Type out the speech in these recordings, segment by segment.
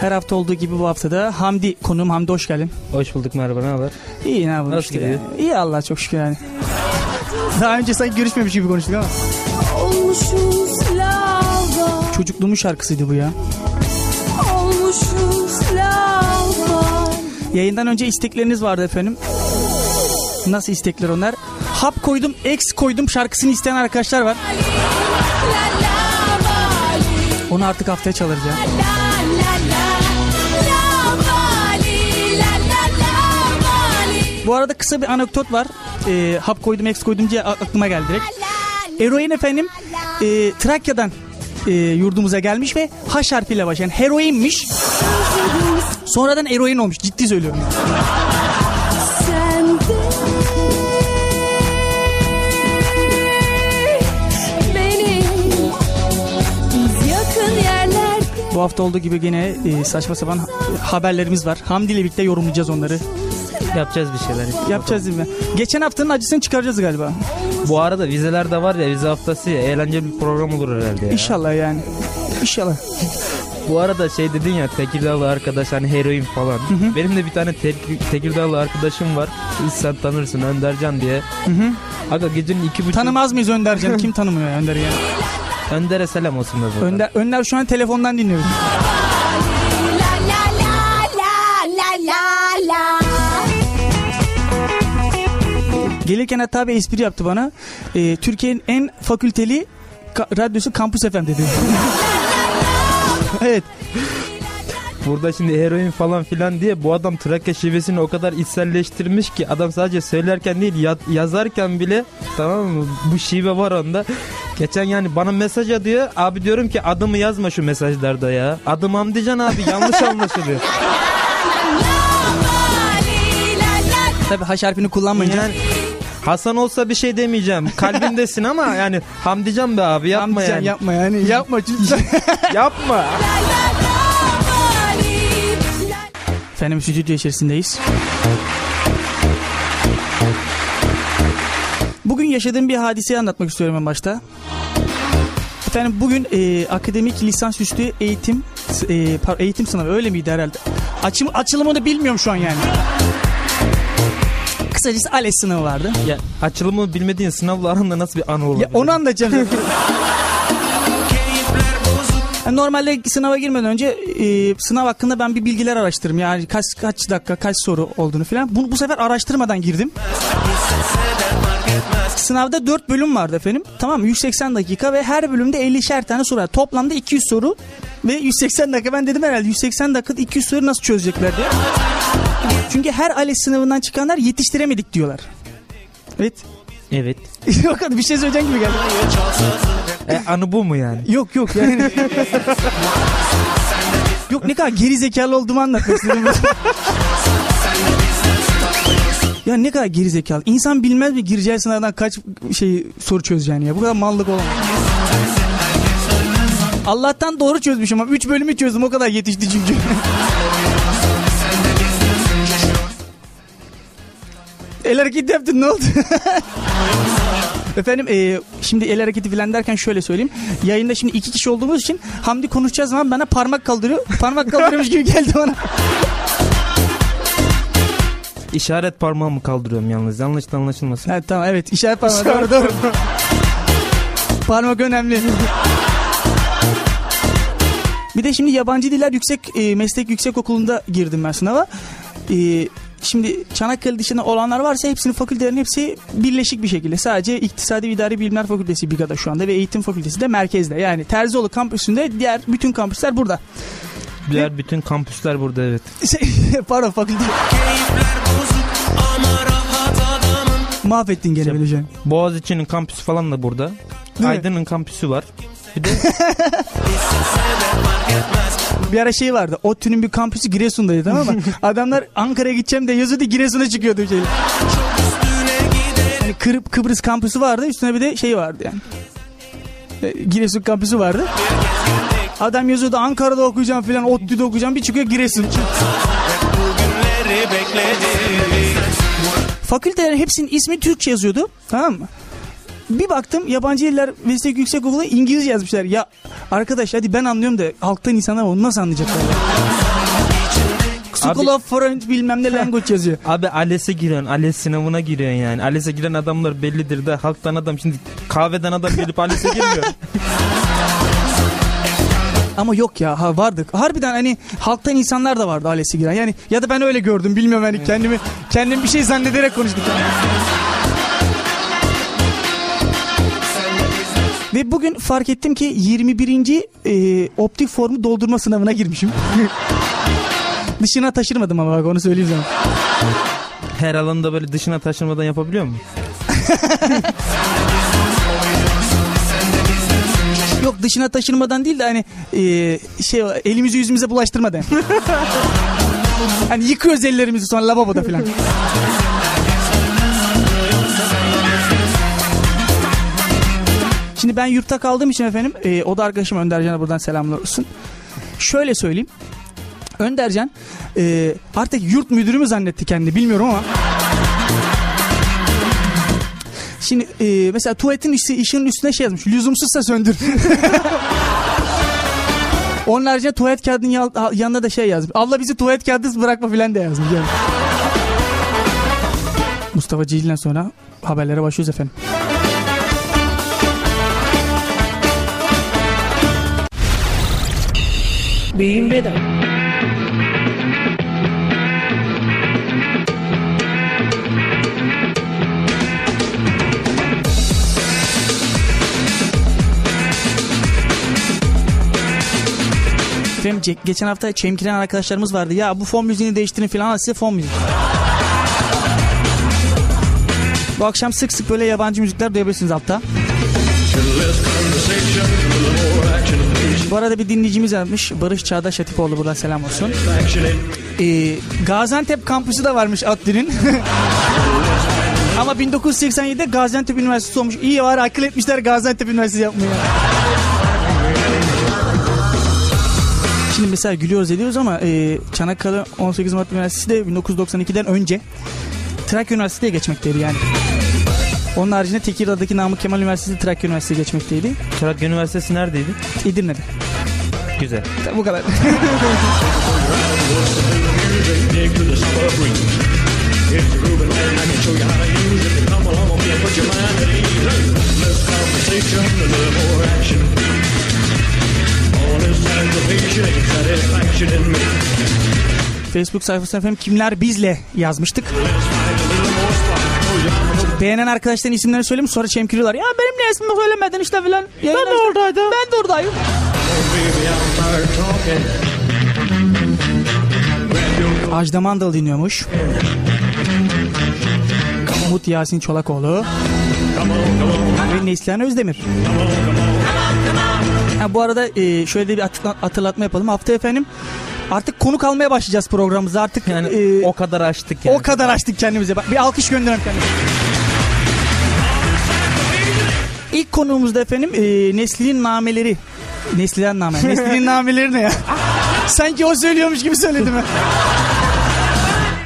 Her hafta olduğu gibi bu haftada Hamdi konuğum Hamdi hoş geldin. Hoş bulduk merhaba ne haber? İyi ne yapalım Nasıl işte. gidiyor? ya. İyi Allah çok şükür yani. Daha önce sanki görüşmemiş gibi konuştuk ama. Olmuşuz lava, Çocukluğumun şarkısıydı bu ya. olmuşuz lava. Yayından önce istekleriniz vardı efendim. Nasıl istekler onlar? Hap koydum, X koydum şarkısını isteyen arkadaşlar var. Onu artık haftaya çalarız ya. Bu arada kısa bir anekdot var. Ee, hap koydum, X koydum diye aklıma geldi direkt. Eroin efendim e, Trakya'dan e, yurdumuza gelmiş ve H harfiyle başlayan heroinmiş. Sonradan eroin olmuş. Ciddi söylüyorum. Bu hafta olduğu gibi yine e, saçma sapan ha- haberlerimiz var. Hamdi ile birlikte yorumlayacağız onları. Yapacağız bir şeyler. işte. Yapacağız değil mi? Geçen haftanın acısını çıkaracağız galiba. Bu arada vizeler de var ya vize haftası ya eğlenceli bir program olur herhalde ya. İnşallah yani. İnşallah. Bu arada şey dedin ya Tekirdağlı arkadaş hani heroin falan. Benim de bir tane Tek- Tekirdağlı arkadaşım var. Sen tanırsın Öndercan diye. Aga gecenin iki buçuk... Tanımaz mıyız Öndercan'ı? Kim tanımıyor Önder'i ya? Önder'e selam olsun da burada. Önder, Önder şu an telefondan dinliyoruz. la la la la la la la. Gelirken hatta bir espri yaptı bana. Ee, Türkiye'nin en fakülteli ka- radyosu Kampüs FM dedi. evet. Burada şimdi heroin falan filan diye bu adam Trakya şivesini o kadar içselleştirmiş ki adam sadece söylerken değil ya- yazarken bile tamam mı bu şive var onda. Geçen yani bana mesaj atıyor abi diyorum ki adımı yazma şu mesajlarda ya. Adım Hamdican abi yanlış anlaşılıyor. Tabii H harfini kullanmayınca. Yani Hasan olsa bir şey demeyeceğim. Kalbimdesin ama yani Hamdican be abi yapma Hamdican yani. yapma yani. Yapma lütfen. yapma. Efendim stüdyo içerisindeyiz. Bugün yaşadığım bir hadiseyi anlatmak istiyorum en başta. Efendim bugün e, akademik lisansüstü eğitim e, eğitim sınavı öyle miydi herhalde? Açım, açılımını bilmiyorum şu an yani. Kısacası ALES sınavı vardı. Ya açılımı bilmediğin sınavla aranda nasıl bir an olur? Ya onu anlatacağım. Yani Normalde sınava girmeden önce e, sınav hakkında ben bir bilgiler araştırırım. Yani kaç kaç dakika, kaç soru olduğunu filan. Bu, bu sefer araştırmadan girdim. Sınavda 4 bölüm vardı efendim. Tamam mı? 180 dakika ve her bölümde 50'şer tane soru var. Toplamda 200 soru ve 180 dakika. Ben dedim herhalde 180 dakikada 200 soru nasıl çözecekler diye. Çünkü her ALES sınavından çıkanlar yetiştiremedik diyorlar. Evet. Evet. Yok hadi bir şey söyleyeceğim gibi geldi. E, anı bu mu yani? Yok yok yani. yok ne kadar geri zekalı olduğumu anlatmak istedim. ya ne kadar geri zekalı. İnsan bilmez mi gireceği sınavdan kaç şey soru çözeceğini ya. Bu kadar mallık olamaz. Allah'tan doğru çözmüşüm ama 3 bölümü çözdüm o kadar yetişti çünkü. El hareketi yaptın ne oldu? Efendim e, şimdi el hareketi filan derken şöyle söyleyeyim. Yayında şimdi iki kişi olduğumuz için Hamdi konuşacağı zaman bana parmak kaldırıyor. Parmak kaldırıyormuş gibi geldi bana. İşaret parmağımı kaldırıyorum yalnız. Yanlış da anlaşılmasın. Ha, tamam evet işaret parmağı doğru doğru. Parmak önemli. Bir de şimdi yabancı diller yüksek e, meslek yüksek okulunda girdim ben sınava. E, şimdi Çanakkale dışında olanlar varsa hepsinin fakültelerin hepsi birleşik bir şekilde. Sadece İktisadi ve İdari Bilimler Fakültesi BİGA'da şu anda ve Eğitim Fakültesi de merkezde. Yani Terzioğlu kampüsünde diğer bütün kampüsler burada. Diğer bütün kampüsler burada evet. Şey, Pardon fakülte. Mahvettin gene an. Boğaziçi'nin kampüsü falan da burada. Mi? Aydın'ın kampüsü var. Bir de Bir ara şey vardı. ODTÜ'nün bir kampüsü Giresun'daydı tamam mı? Adamlar Ankara'ya gideceğim de yazıyordu Giresun'a çıkıyordu şey. Hani Kır- Kıbrıs kampüsü vardı üstüne bir de şey vardı yani. E, Giresun kampüsü vardı. Adam yazıyordu Ankara'da okuyacağım filan ODTÜ'de okuyacağım bir çıkıyor Giresun. Fakültelerin hepsinin ismi Türkçe yazıyordu tamam mı? Bir baktım yabancı diller meslek yüksek okulu İngilizce yazmışlar. Ya arkadaş hadi ben anlıyorum da halktan insanlar onu nasıl anlayacaklar? ya? School Abi- of Foreign bilmem ne language yazıyor. Abi ALES'e giriyorsun. ALES sınavına giriyorsun yani. ALES'e giren adamlar bellidir de halktan adam şimdi kahveden adam gelip ALES'e girmiyor. Ama yok ya ha vardı. Harbiden hani halktan insanlar da vardı ailesi giren. Yani ya da ben öyle gördüm bilmiyorum hani kendimi kendim bir şey zannederek konuştum. Ve bugün fark ettim ki 21. e, optik formu doldurma sınavına girmişim. Dışına taşırmadım ama bak onu söyleyeyim sana. Her alanda böyle dışına taşınmadan yapabiliyor mu? Yok dışına taşırmadan değil de hani e, şey elimizi yüzümüze bulaştırmadan. hani yıkıyoruz ellerimizi sonra lavaboda falan. Ben yurtta kaldığım için efendim e, o da arkadaşım Öndercan'a buradan selamlar olsun. Şöyle söyleyeyim. Öndercan e, artık yurt müdürü mü zannetti kendini bilmiyorum ama Şimdi e, mesela tuvaletin işi, ışığının üstüne şey yazmış. Lüzumsuzsa söndür. Onun haricinde tuvalet kağıdının yan- yanına da şey yazmış. Abla bizi tuvalet kağıdısız bırakma filan da yazmış. Yani. Mustafa Cicil'den sonra haberlere başlıyoruz efendim. Beyin bedava. Efendim geçen hafta çemkiren arkadaşlarımız vardı. Ya bu fon müziğini değiştirin filan size fon müziği. Bu akşam sık sık böyle yabancı müzikler duyabilirsiniz altta. Bu arada bir dinleyicimiz yazmış. Barış Çağdaş Atipoğlu buradan selam olsun. Ee, Gaziantep kampüsü de varmış Atli'nin. Ama 1987'de Gaziantep Üniversitesi olmuş. İyi var akıl etmişler Gaziantep Üniversitesi yapmaya. Şimdi mesela gülüyoruz ediyoruz ama e, Çanakkale 18 Mart Üniversitesi de 1992'den önce Trakya Üniversitesi'ye geçmekteydi yani. Onun haricinde Tekirdağ'daki Namık Kemal Üniversitesi Trakya Üniversitesi'ye geçmekteydi. Trakya Üniversitesi neredeydi? Edirne'de. Güzel. Bu kadar. Facebook sayfasına efendim kimler bizle yazmıştık. Beğenen arkadaşların isimlerini söyleyeyim sonra çemkiriyorlar. Ya benim ne ismimi söylemedin işte filan. Ben de oradaydım. Ben de oradayım. Ajda Mandal dinliyormuş. Umut Yasin Çolakoğlu. Ve Neslihan Özdemir. Ha, bu arada e, şöyle bir hatırla- hatırlatma yapalım. Hafta efendim artık konuk almaya başlayacağız programımıza. Artık Yani e, o kadar açtık yani. o kadar açtık kendimize. Bak, Bir alkış gönderelim kendimize. İlk konuğumuzda efendim e, Nesli'nin nameleri. Nesli'den name. Nesli'nin nameleri ne ya? Sanki o söylüyormuş gibi söyledim. ha.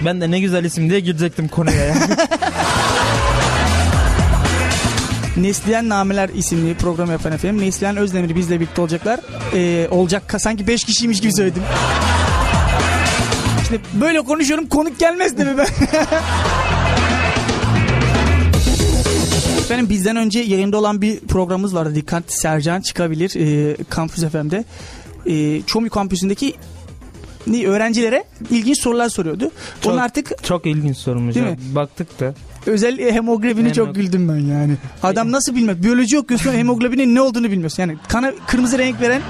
Ben de ne güzel isim diye girecektim konuya ya. Neslihan Nameler isimli program yapan efendim. Neslihan Özdemir bizle birlikte olacaklar. Ee, olacak sanki 5 kişiymiş gibi söyledim. İşte böyle konuşuyorum konuk gelmez değil mi ben? Efendim bizden önce yayında olan bir programımız vardı. Dikkat Sercan çıkabilir e, Kampüs FM'de. E, Çomi Kampüsü'ndeki öğrencilere ilginç sorular soruyordu. Çok- Onun artık Çok ilginç sormuş. Değil mi? Baktık da. Özel hemoglobini Hemo- çok güldüm ben yani. Adam nasıl bilmez? Biyoloji okuyorsun hemoglobinin ne olduğunu bilmiyorsun. Yani kana kırmızı renk veren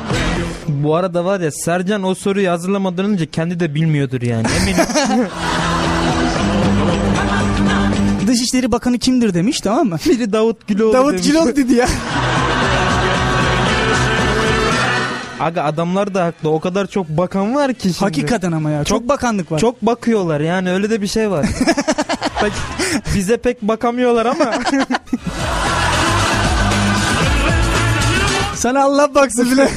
Bu arada var ya Sercan o soruyu hazırlamadan önce kendi de bilmiyordur yani. Eminim. Dışişleri Bakanı kimdir demiş tamam mı? Biri Davut Güloğlu Davut demiş. Gülok dedi ya. Aga adamlar da haklı. O kadar çok bakan var ki şimdi. Hakikaten ama ya. Çok, Çok- bakanlık var. Çok bakıyorlar yani öyle de bir şey var. Bize pek bakamıyorlar ama Sana Allah baksın bile.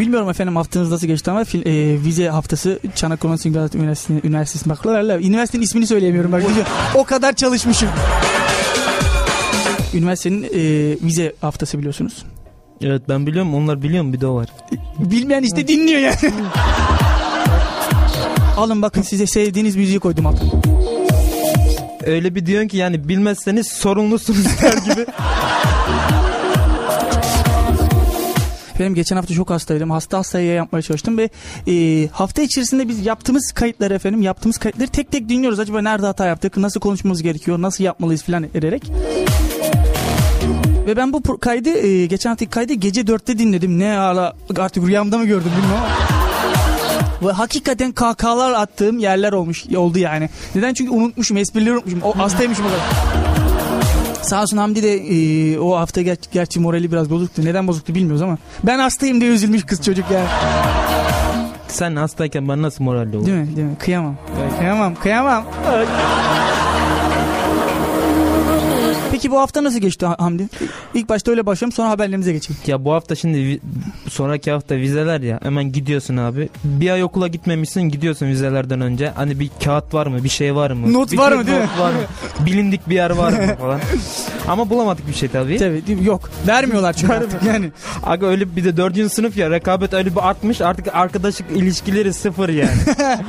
Bilmiyorum efendim haftanız nasıl geçti ama fil- e, vize haftası Çanakkale Üniversitesi Üniversitesi Üniversitesi bak üniversitenin ismini söyleyemiyorum bak o kadar çalışmışım. Üniversitenin e, vize haftası biliyorsunuz. Evet ben biliyorum onlar biliyor mu bir de o var. Bilmeyen işte dinliyor yani. Alın bakın size sevdiğiniz müziği koydum alın. Öyle bir diyorsun ki yani bilmezseniz sorumlusunuz der gibi. Benim geçen hafta çok hastaydım. Hasta hastaya yapmaya çalıştım ve e, hafta içerisinde biz yaptığımız kayıtları efendim yaptığımız kayıtları tek tek dinliyoruz. Acaba nerede hata yaptık, nasıl konuşmamız gerekiyor, nasıl yapmalıyız falan ederek. Ve ben bu kaydı e, geçen haftaki kaydı gece 4'te dinledim. Ne ara artık rüyamda mı gördüm bilmiyorum. Ve hakikaten kahkahalar attığım yerler olmuş oldu yani. Neden? Çünkü unutmuşum, esprileri unutmuşum. O hastaymışım o kadar. Sağ olsun Hamdi de e, o hafta ger- gerçi morali biraz bozuktu. Neden bozuktu bilmiyoruz ama. Ben hastayım diye üzülmüş kız çocuk yani. Sen hastayken ben nasıl moralli olurum? Değil mi? Değil mi? Kıyamam. Kıyamam. Kıyamam. Ay. Peki bu hafta nasıl geçti Ha- Hamdi? İlk başta öyle başlayalım sonra haberlerimize geçelim. Ya bu hafta şimdi sonraki hafta vizeler ya hemen gidiyorsun abi. Bir ay okula gitmemişsin gidiyorsun vizelerden önce. Hani bir kağıt var mı bir şey var mı? Not Bir var mı, değil mi? Var mı? Bilindik bir yer var mı falan. Ama bulamadık bir şey tabii. Tabii değil mi? Yok. Vermiyorlar çünkü artık yani. Aga öyle bir de dördüncü sınıf ya rekabet öyle bir artmış artık arkadaşlık ilişkileri sıfır yani.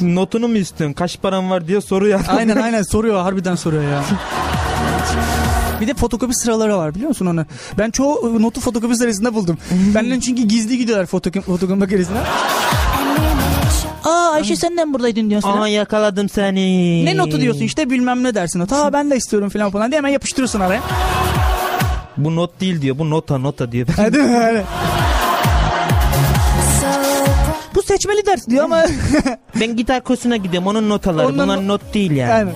Notunu mu istiyorsun? Kaç paran var diye soruyor. adam. Aynen aynen soruyor harbiden soruyor ya. Bir de fotokopi sıraları var biliyor musun onu? Ben çoğu notu fotokopi sırasında buldum. Benden çünkü gizli gidiyorlar fotokopi, fotokopi makinesine. Aa Ayşe senden buradaydın diyorsun. Aa yakaladım seni. Ne notu diyorsun işte bilmem ne dersin. Ta ben de istiyorum falan falan diye hemen yapıştırıyorsun araya. Bu not değil diyor. Bu nota nota diyor. Ha, değil mi? Öyle. Bu seçmeli ders diyor ama ben gitar kursuna gidiyorum. Onun notaları. Ondan Bunlar no- not değil yani. yani.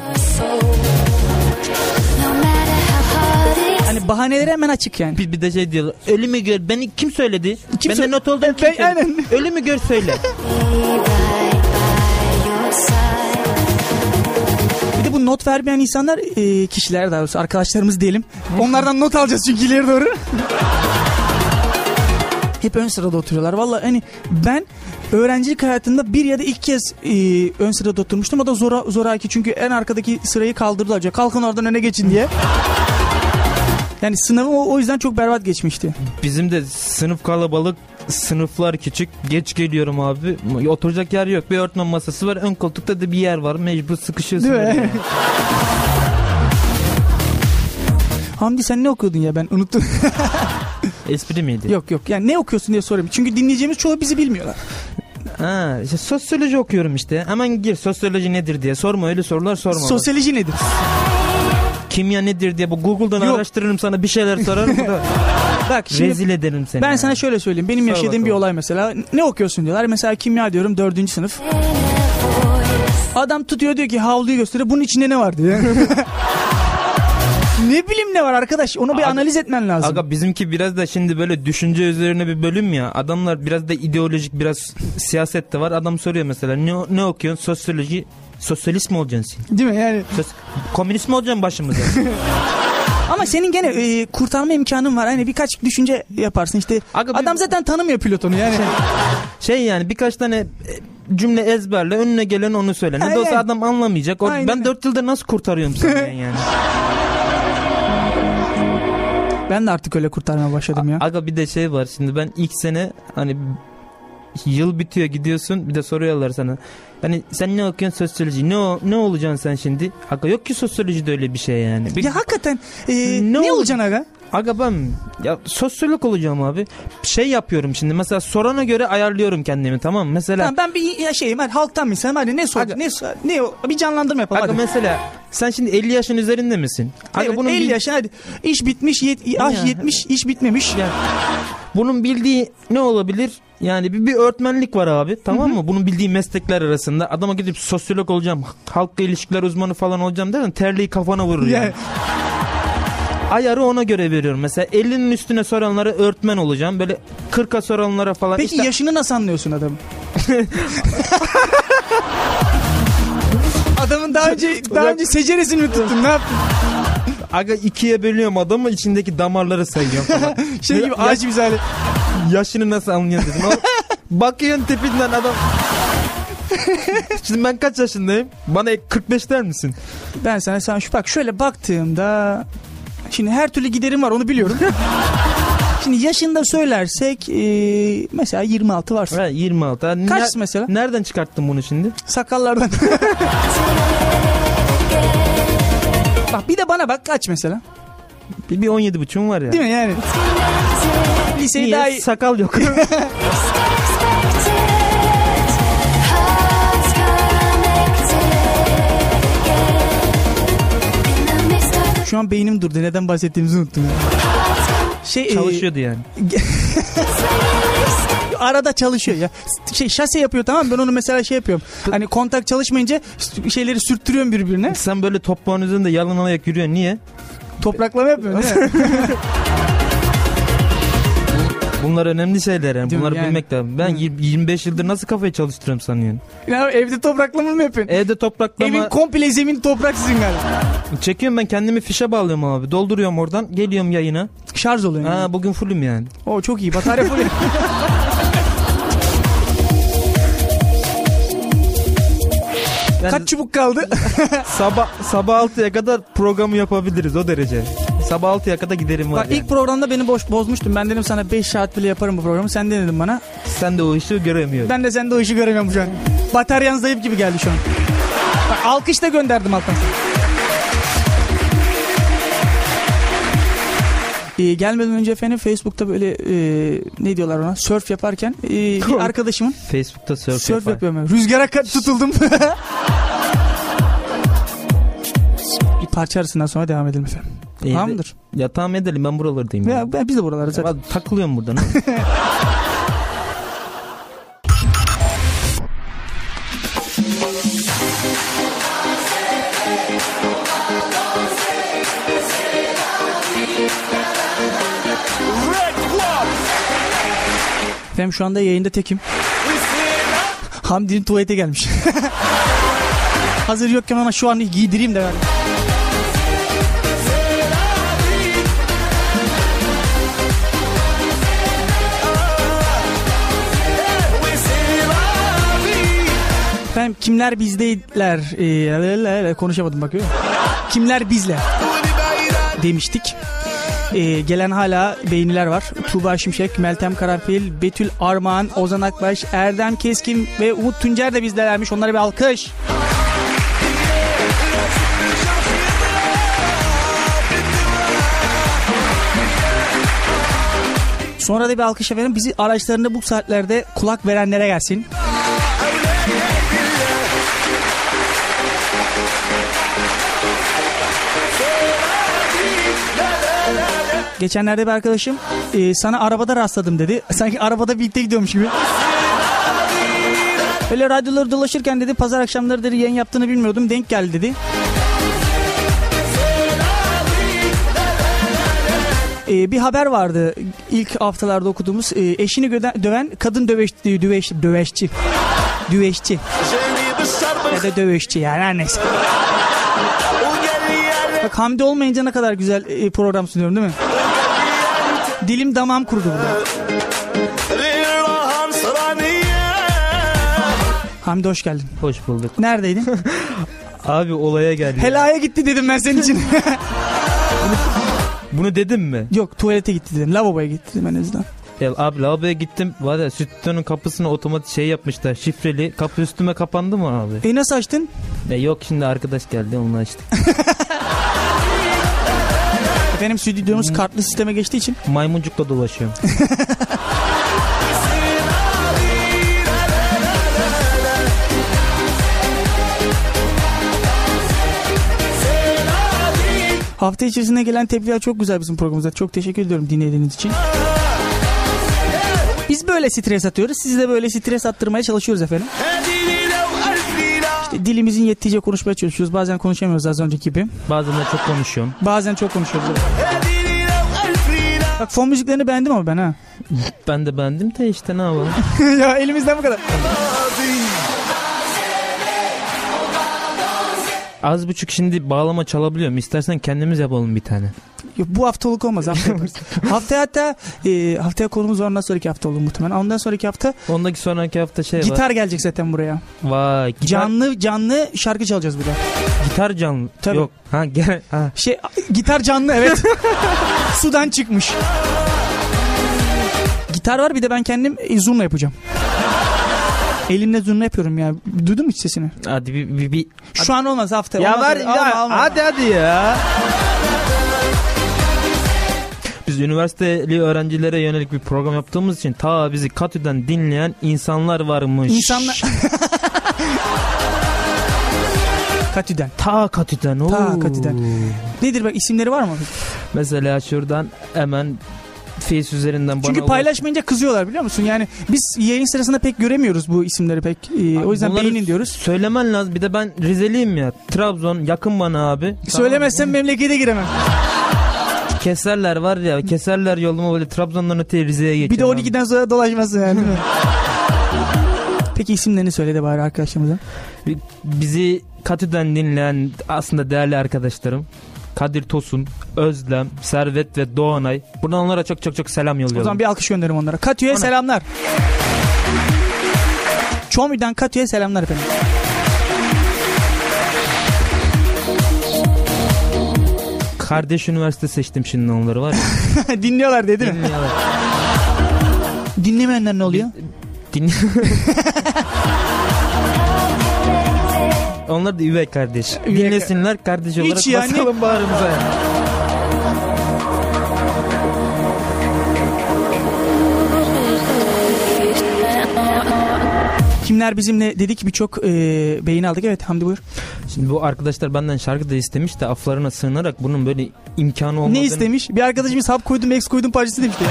Hani bahaneleri hemen açık yani. Bir, bir de şey diyorlar. Ölü mü gör? Beni kim söyledi? Kim Bende sö- not olduğunu kim Ben- söyledi? aynen. Ölü mü gör söyle. Bir de bu not vermeyen insanlar e, kişiler daha doğrusu arkadaşlarımız diyelim. Onlardan not alacağız çünkü ileri doğru. Hep ön sırada oturuyorlar. Vallahi hani ben öğrencilik hayatımda bir ya da iki kez e, ön sırada oturmuştum. O da zora, zoraki çünkü en arkadaki sırayı kaldırdılar. Kalkın oradan öne geçin diye. Yani sınavım o, o yüzden çok berbat geçmişti. Bizim de sınıf kalabalık. Sınıflar küçük. Geç geliyorum abi. Oturacak yer yok. Bir öğretmen masası var. Ön koltukta da bir yer var. Mecbur sıkışıyorsun. Değil mi? Hamdi sen ne okuyordun ya ben unuttum. Espri miydi? yok yok yani ne okuyorsun diye sorayım. Çünkü dinleyeceğimiz çoğu bizi bilmiyorlar. Ha, işte sosyoloji okuyorum işte. Hemen gir sosyoloji nedir diye. Sorma öyle sorular sorma. Sosyoloji nedir? Kimya nedir diye bu Google'dan Yok. araştırırım sana bir şeyler sorarım da Bak şimdi rezil ederim seni. Ben yani. sana şöyle söyleyeyim. Benim Sor yaşadığım bir bakalım. olay mesela. Ne okuyorsun diyorlar. Mesela kimya diyorum dördüncü sınıf. Adam tutuyor diyor ki havluyu gösteriyor. Bunun içinde ne var diyor. ne bileyim ne var arkadaş. Onu bir Aga- analiz etmen lazım. Aga bizimki biraz da şimdi böyle düşünce üzerine bir bölüm ya. Adamlar biraz da ideolojik biraz siyaset de var. Adam soruyor mesela ne, ne okuyorsun? Sosyoloji. Sosyalist mi olacaksın sen? Değil mi yani? Sos- komünist mi olacaksın başımıza? Ama senin gene e, kurtarma imkanın var. Hani birkaç düşünce yaparsın işte. Aga bir- Adam zaten tanımıyor pilotonu yani. şey yani birkaç tane e, cümle ezberle önüne gelen onu söyle. Ne de olsa adam anlamayacak. O, Aynen. ben dört yıldır nasıl kurtarıyorum seni yani? Ben de artık öyle kurtarmaya başladım ya. Aga bir de şey var şimdi ben ilk sene hani yıl bitiyor gidiyorsun bir de soruyorlar sana. Hani sen ne okuyorsun sosyoloji ne o, ne olacaksın sen şimdi? Aga yok ki sosyolojide öyle bir şey yani. Bir- Ya hakikaten e, Ne ne, oldu? olacaksın aga? Aga ben ya sosyolog olacağım abi. Şey yapıyorum şimdi mesela sorana göre ayarlıyorum kendimi tamam mı? Mesela Tamam, ben bir şeyim hadi halktan sen hadi ne sor Aga- ne sor- ne bir canlandırma yapalım Aga hadi. mesela sen şimdi 50 yaşın üzerinde misin? Aga Evet, bunun 50 bil- yaşında hadi iş bitmiş yet, ah Ya. 70 iş bitmemiş. Ya, bunun bildiği ne olabilir? Yani bir, bir öğretmenlik var abi tamam mı? Bunun bildiği meslekler arasında adama gidip sosyolog olacağım, halkla ilişkiler uzmanı falan olacağım dersen terliği kafana vurur yani. Yani, Ayarı ona göre veriyorum. Mesela 50'nin üstüne soranlara öğretmen olacağım. Böyle 40'a soranlara falan. peki işte, yaşını nasıl anlıyorsun adamın? Adamın daha önce daha önce seceresini mi tuttun ne yaptın? Aga ikiye bölüyorum adamı içindeki damarları sayıyorum falan. Şey gibi ağaç misali. Yaşını nasıl anlıyorsun dedim. Bakıyorsun tipinden adam. Şimdi ben kaç yaşındayım? Bana 45 der misin? Ben sana sen şu bak şöyle baktığımda şimdi her türlü giderim var onu biliyorum. şimdi yaşında söylersek e, mesela 26 varsın. Ha, 26. Ha, Kaç ner- mesela? Nereden çıkarttın bunu şimdi? Sakallardan. bak bir de bana bak kaç mesela. Bir, bir 17 buçuğum var ya. Değil mi yani? Liseyi Niye? daha iyi. Sakal yok. Şu an beynim durdu. Neden bahsettiğimizi unuttum. ya. Şey, e, Çalışıyordu yani. arada çalışıyor ya. Şey şase yapıyor tamam mı? Ben onu mesela şey yapıyorum. Hani kontak çalışmayınca şeyleri sürttürüyorum birbirine. Sen böyle toprağın üzerinde yalan ayak yürüyorsun. Niye? Topraklama yapıyorum değil mi? Bunlar önemli şeyler yani. Değil? Bunları Yani. bilmek lazım. Ben Hı. 25 yıldır nasıl kafayı çalıştırıyorum sanıyorsun? ya evde topraklama mı yapıyorsun? Evde topraklama Evin komple zemin toprak sizin galiba. çekiyorum ben kendimi fişe bağlıyorum abi. Dolduruyorum oradan. Geliyorum yayına. Şarj oluyor. Yani. Ha bugün fullüm yani. O çok iyi. Batarya full. Yani Kaç çubuk kaldı? sabah sabah 6'ya kadar programı yapabiliriz o derece. Sabah 6'ya kadar giderim var Bak yani. ilk programda beni boş bozmuştum. Ben dedim sana 5 saat bile yaparım bu programı. Sen denedin bana. Sen de o işi göremiyorsun. Ben de sende o işi göremiyorum şu an. Bataryan zayıf gibi geldi şu an. Bak, alkış da gönderdim alttan. Ee, gelmeden önce efendim Facebook'ta böyle e, ne diyorlar ona surf yaparken e, bir arkadaşımın Facebook'ta surf, surf yapar. yapıyorum. ben. Rüzgara ka- tutuldum. bir parça arasından sonra devam edelim efendim. İyi Tamamdır. Ya tamam edelim ben buralardayım. Ya. Ya, ben, biz de buralarda zaten. Ben takılıyorum buradan. Efendim şu anda yayında tekim. Hamdi'nin tuvalete gelmiş. Hazır yokken ona şu an giydireyim de ben. Efendim kimler bizdeydiler? Ee, konuşamadım bakıyor. Kimler bizle? Demiştik. Ee, gelen hala beğeniler var. Tuğba Şimşek, Meltem Karanfil, Betül Armağan, Ozan Akbaş, Erdem Keskin ve Umut Tuncer de bizdelermiş. Onlara bir alkış. Sonra da bir alkış efendim. Bizi araçlarında bu saatlerde kulak verenlere gelsin. Geçenlerde bir arkadaşım e, sana arabada rastladım dedi. Sanki arabada birlikte gidiyormuş gibi. Öyle radyoları dolaşırken dedi pazar akşamları dedi yayın yaptığını bilmiyordum denk geldi dedi. E, bir haber vardı ilk haftalarda okuduğumuz e, eşini göden- döven kadın döveş, döveş, döveşçi. Düveşçi ya da döveşçi yani her neyse. Bak Hamdi olmayınca ne kadar güzel e, program sunuyorum değil mi? Dilim damağım kurudu burada. Hamdi hoş geldin. Hoş bulduk. Neredeydin? Abi olaya geldi. Helaya gitti dedim ben senin için. Bunu dedim mi? Yok tuvalete gitti dedim. Lavaboya gitti dedim en azından. Ya abi lavaboya gittim. Var ya stüdyonun kapısını otomatik şey yapmışlar. Şifreli. Kapı üstüme kapandı mı abi? E nasıl açtın? Ya yok şimdi arkadaş geldi onunla açtım. Benim stüdyomuz kartlı sisteme geçtiği için. Maymuncukla dolaşıyorum. Hafta içerisinde gelen tepkiler çok güzel bizim programımızda. Çok teşekkür ediyorum dinlediğiniz için. Biz böyle stres atıyoruz. Siz de böyle stres attırmaya çalışıyoruz efendim. İşte dilimizin yettiğince konuşmaya çalışıyoruz. Bazen konuşamıyoruz az önceki gibi. Bazen de çok konuşuyorum. Bazen çok konuşuyoruz. Bak fon müziklerini beğendim ama ben ha. Ben de bendim de işte ne yapalım. ya elimizden bu kadar. Az buçuk şimdi bağlama çalabiliyorum. İstersen kendimiz yapalım bir tane. Yok, bu haftalık olmaz hafta yaparız. haftaya hatta e, haftaya konumuz var ondan sonraki hafta olur muhtemelen. Ondan sonraki hafta Ondaki sonraki hafta şey var. gitar gelecek zaten buraya. Vay. Gitar, Canlı canlı şarkı çalacağız burada. gitar canlı. Tabii. Yok. Ha gel. Ha. Şey gitar canlı evet. Sudan çıkmış. Gitar var bir de ben kendim e, zurna yapacağım. Elimle zurna yapıyorum ya. Duydun mu hiç sesini? Hadi bir, bir, bir. Şu an olmaz hafta. Ya Olmaz öyle. Alma, alma. hadi hadi ya. Biz üniversiteli öğrencilere yönelik bir program yaptığımız için ta bizi Katü'den dinleyen insanlar varmış. İnsanlar... Katü'den. Ta Katü'den. Ta oo. Katü'den. Nedir bak isimleri var mı? Mesela şuradan hemen Face üzerinden bana Çünkü paylaşmayınca kızıyorlar biliyor musun? Yani biz yayın sırasında pek göremiyoruz bu isimleri pek. Ee, o yüzden Bunları beğenin diyoruz. Söylemen lazım. Bir de ben Rizeliyim ya. Trabzon yakın bana abi. Söylemezsem memlekete giremem. Keserler var ya. Keserler yolumu böyle Trabzon'dan öteye Rize'ye Bir de geçeceğim. abi. 12'den sonra dolaşmasın yani? Peki isimlerini söyle de bari arkadaşlarımıza. Bizi Katü'den dinleyen aslında değerli arkadaşlarım. Kadir Tosun, Özlem, Servet ve Doğanay. Buradan onlara çok çok çok selam O yolluyorum. zaman bir alkış gönderim onlara. Katü'ye Ona- selamlar. Çomi'den Katü'ye selamlar efendim. Kardeş üniversite seçtim şimdi onları var ya. Dinliyorlar dedi mi? Dinliyorlar. Dinlemeyenler ne oluyor? Din... Onlar da üvey kardeş. Üvey Dinlesinler kardeş olarak Hiç yani- basalım bağrımıza. yani. Kimler bizimle dedik birçok e, beğeni aldık. Evet Hamdi buyur. Şimdi bu arkadaşlar benden şarkı da istemiş de aflarına sığınarak bunun böyle imkanı olmadığını... Ne istemiş? Bir arkadaşımız hap koydum, ex koydum parçası demişti ya.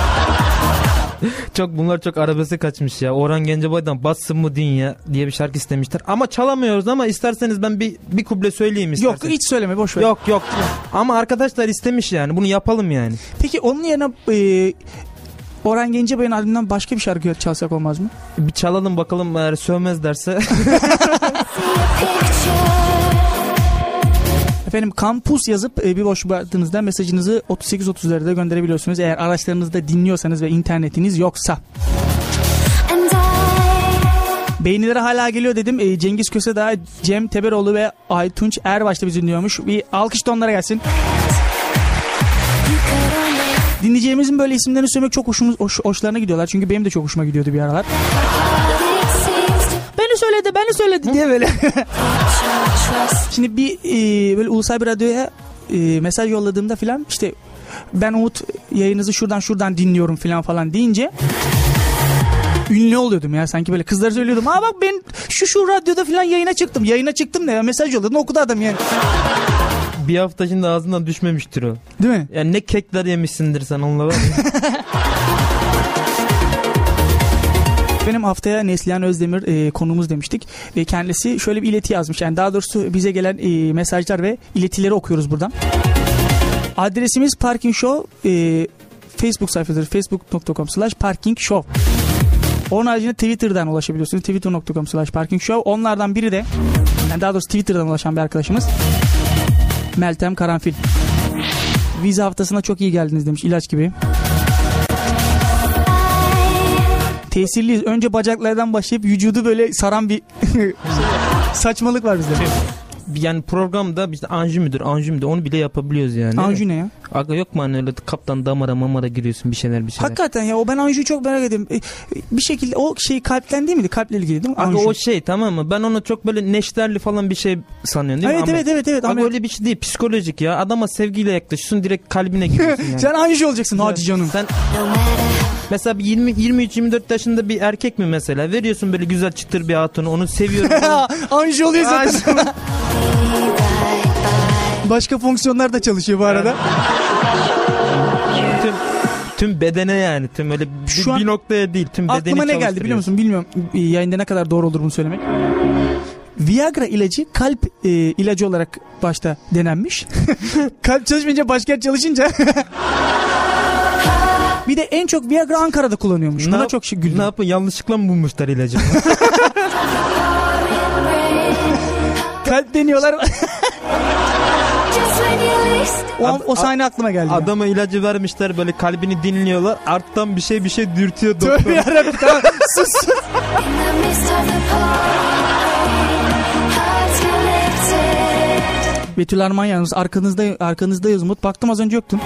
Çok bunlar çok arabese kaçmış ya. Orhan Gencebay'dan bassın mı dünya diye bir şarkı istemişler. Ama çalamıyoruz ama isterseniz ben bir bir kuble söyleyeyim Yok isterseniz. hiç söyleme boş ver. Yok yok. Ama arkadaşlar istemiş yani. Bunu yapalım yani. Peki onun yerine e, Orhan Gencebay'ın albümünden başka bir şarkı çalsak olmaz mı? Bir çalalım bakalım eğer sövmez derse. Efendim kampus yazıp e, bir boş bıraktığınızda mesajınızı 38-30'larda gönderebiliyorsunuz. Eğer araçlarınızda dinliyorsanız ve internetiniz yoksa. Beğenilere hala geliyor dedim. E, Cengiz Kösedağ, Cem Teberoğlu ve Aytunç Erbaş da bizi dinliyormuş. Bir alkış da onlara gelsin. Dinleyeceğimizin böyle isimlerini söylemek çok hoşumuz, hoş, hoşlarına gidiyorlar. Çünkü benim de çok hoşuma gidiyordu bir aralar. Beni söyledi, beni söyledi diye böyle. Şimdi bir e, böyle ulusal bir radyoya e, mesaj yolladığımda filan işte ben Umut yayınınızı şuradan şuradan dinliyorum filan falan deyince ünlü oluyordum ya sanki böyle kızlara söylüyordum. Aa bak ben şu şu radyoda filan yayına çıktım. Yayına çıktım ne ya mesaj yolladım okudu adam yani. bir hafta şimdi ağzından düşmemiştir o. Değil mi? Yani ne kekler yemişsindir sen onunla var Benim haftaya Neslihan Özdemir e, konumuz demiştik. E, kendisi şöyle bir ileti yazmış. Yani daha doğrusu bize gelen e, mesajlar ve iletileri okuyoruz buradan. Adresimiz Parking Show. E, Facebook sayfadır. Facebook.com slash Parking Show. Onun haricinde Twitter'dan ulaşabiliyorsunuz. Twitter.com slash Parking Show. Onlardan biri de yani daha doğrusu Twitter'dan ulaşan bir arkadaşımız. Meltem Karanfil. Vize haftasına çok iyi geldiniz demiş. ilaç gibi. Tesirliyiz. Önce bacaklardan başlayıp vücudu böyle saran bir saçmalık var bizde. yani programda işte anju müdür, anju müdür onu bile yapabiliyoruz yani. Anju ne ya? Aga yok mu hani öyle kaptan damara mamara giriyorsun bir şeyler bir şeyler. Hakikaten ya o ben Anju'yu çok merak ediyorum. E, bir şekilde o şey kalpten değil miydi? Kalple ilgili değil mi? Aga o şey tamam mı? Ben onu çok böyle neşterli falan bir şey sanıyorum değil Evet mi? evet evet evet. Ama öyle bir şey değil psikolojik ya. Adama sevgiyle yaklaşıyorsun direkt kalbine giriyorsun yani. Sen Anju olacaksın hadi canım. Sen mesela bir 20 23 24 yaşında bir erkek mi mesela veriyorsun böyle güzel çıtır bir hatunu onu seviyorum. Anju oluyor zaten. Başka fonksiyonlar da çalışıyor bu arada. tüm tüm bedene yani tüm öyle bir, Şu an bir noktaya değil tüm bedeni Aklıma ne geldi biliyor musun? Bilmiyorum yayında ne kadar doğru olur bunu söylemek. Viagra ilacı kalp e, ilacı olarak başta denenmiş. kalp çalışmayınca başka çalışınca. bir de en çok Viagra Ankara'da kullanıyormuş. Ne Buna çok şey güldüm. Ne yapın yanlışlıkla mı bulmuşlar ilacı? Kalp deniyorlar. O, Ad- o sahne aklıma geldi. Adama ilacı vermişler böyle kalbini dinliyorlar. Arttan bir şey bir şey dürtüyor doktor. Tövbe yarabbim tamam sus. Betül Arman yalnız arkanızda arkanızdayız Umut. Baktım az önce yoktun.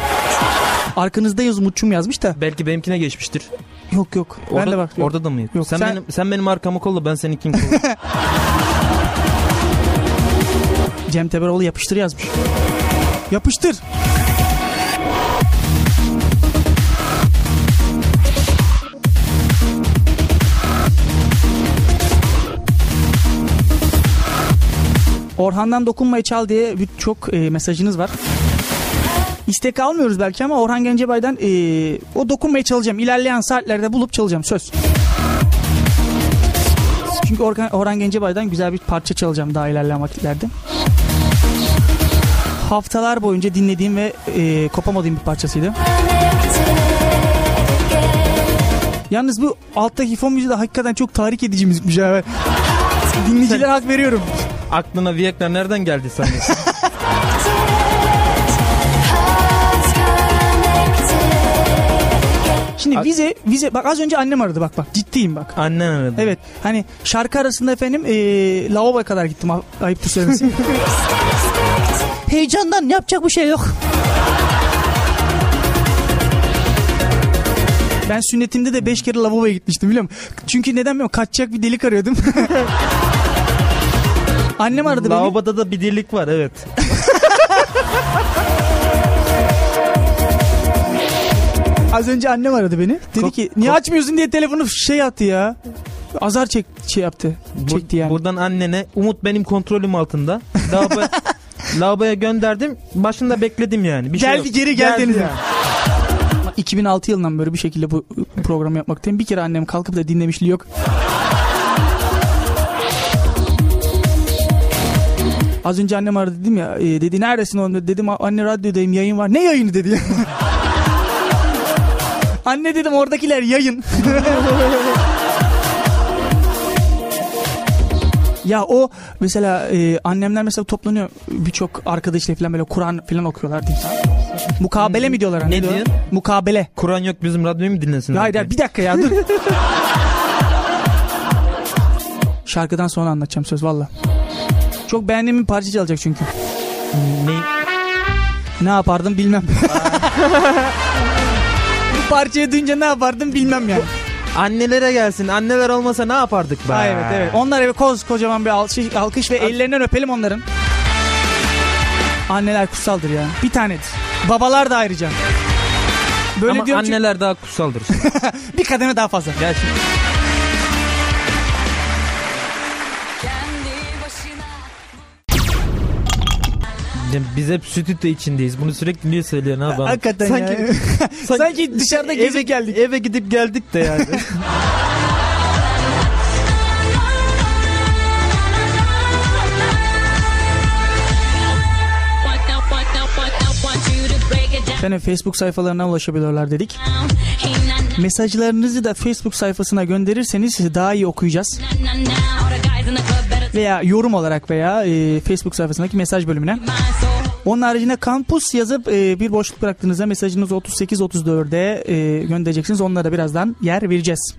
Arkanızdayız Umut'cum yazmış da. Belki benimkine geçmiştir. Yok yok. Ben Orada, de bak. orada da mı? Yok, sen, sen- benim sen benim arkamı kolla ben seninkini kolla. Cem Teberoğlu yapıştır yazmış. Yapıştır. Orhan'dan dokunmayı çal diye bir- çok e, mesajınız var. İstek almıyoruz belki ama Orhan Gencebay'dan e, o dokunmayı çalacağım. İlerleyen saatlerde bulup çalacağım söz. Çünkü Orhan, Orhan Gencebay'dan güzel bir parça çalacağım daha ilerleyen vakitlerde. Haftalar boyunca dinlediğim ve e, kopamadığım bir parçasıydı. Yalnız bu alttaki fon müziği de hakikaten çok tahrik edici müzikmiş abi. Dinleyicilere hak veriyorum. Aklına Viagra nereden geldi sanıyorsun? Şimdi A- vize vize bak az önce annem aradı bak bak ciddiyim bak. Annen aradı. Evet hani şarkı arasında efendim e, lavaboya kadar gittim a- ayıptır söylemesi. Heyecandan yapacak bir şey yok. Ben sünnetimde de 5 kere lavaboya gitmiştim biliyor musun? Çünkü neden bilmiyorum kaçacak bir delik arıyordum. Annem aradı beni. Lavaboda da bir delik var evet. Az önce annem aradı beni. Dedi ki niye açmıyorsun diye telefonu şey attı ya. Azar çek şey yaptı. Çekti yani. Buradan annene Umut benim kontrolüm altında. Lavaboya, lavaboya gönderdim. Başında bekledim yani. Bir şey Geldi yok. geri gel Geldi deniz. yani. 2006 yılından beri bir şekilde bu programı yapmaktayım. Bir kere annem kalkıp da dinlemişliği yok. Az önce annem aradı dedim ya e, dedi neredesin oğlum dedim anne radyodayım yayın var. Ne yayını dedi ya. anne dedim oradakiler yayın. Ya o mesela e, annemler mesela toplanıyor birçok arkadaşıyla falan böyle Kur'an falan okuyorlar diyeyim sana. Mukabele mi diyorlar? Ne diyorlar? diyor? Mukabele. Kur'an yok bizim radyoyu mu dinlesin? Hayır hayır bir dakika ya dur. Şarkıdan sonra anlatacağım söz valla. Çok beğendiğim bir parça çalacak çünkü. Ne? Ne yapardım bilmem. Parçayı duyunca ne yapardım bilmem yani. Annelere gelsin. Anneler olmasa ne yapardık be? Ha, evet evet. Onlara bir koz kocaman bir alkış, alkış ve ellerinden öpelim onların. Anneler kutsaldır ya. Bir tanedir. Babalar da ayrıca. Böyle Ama diyorum çünkü anneler daha kutsaldır. bir kademe daha fazla. Gel Biz hep stüdyo içindeyiz. Bunu sürekli niye söylüyorsun abi? Hakikaten sanki, ya. Sanki dışarıda eve geldik. Eve gidip geldik de yani. Efendim Facebook sayfalarına ulaşabiliyorlar dedik. Mesajlarınızı da Facebook sayfasına gönderirseniz daha iyi okuyacağız. Veya yorum olarak veya e, Facebook sayfasındaki mesaj bölümüne. Onun haricinde kampus yazıp e, bir boşluk bıraktığınızda mesajınızı 38-34'e e, göndereceksiniz. Onlara da birazdan yer vereceğiz.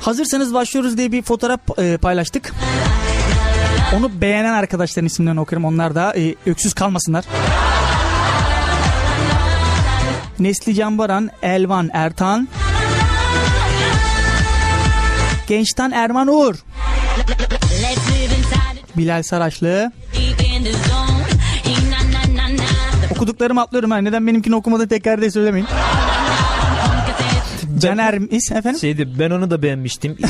Hazırsanız başlıyoruz diye bir fotoğraf e, paylaştık. Onu beğenen arkadaşların isimlerini okuyorum. Onlar da e, öksüz kalmasınlar. Nesli Canbaran, Elvan Ertan, Gençten Erman Uğur, Bilal Saraçlı. Okuduklarımı atlıyorum ha. Neden benimkini okumadı tekrar diye söylemeyin. Caner is efendim. Şeydi ben onu da beğenmiştim.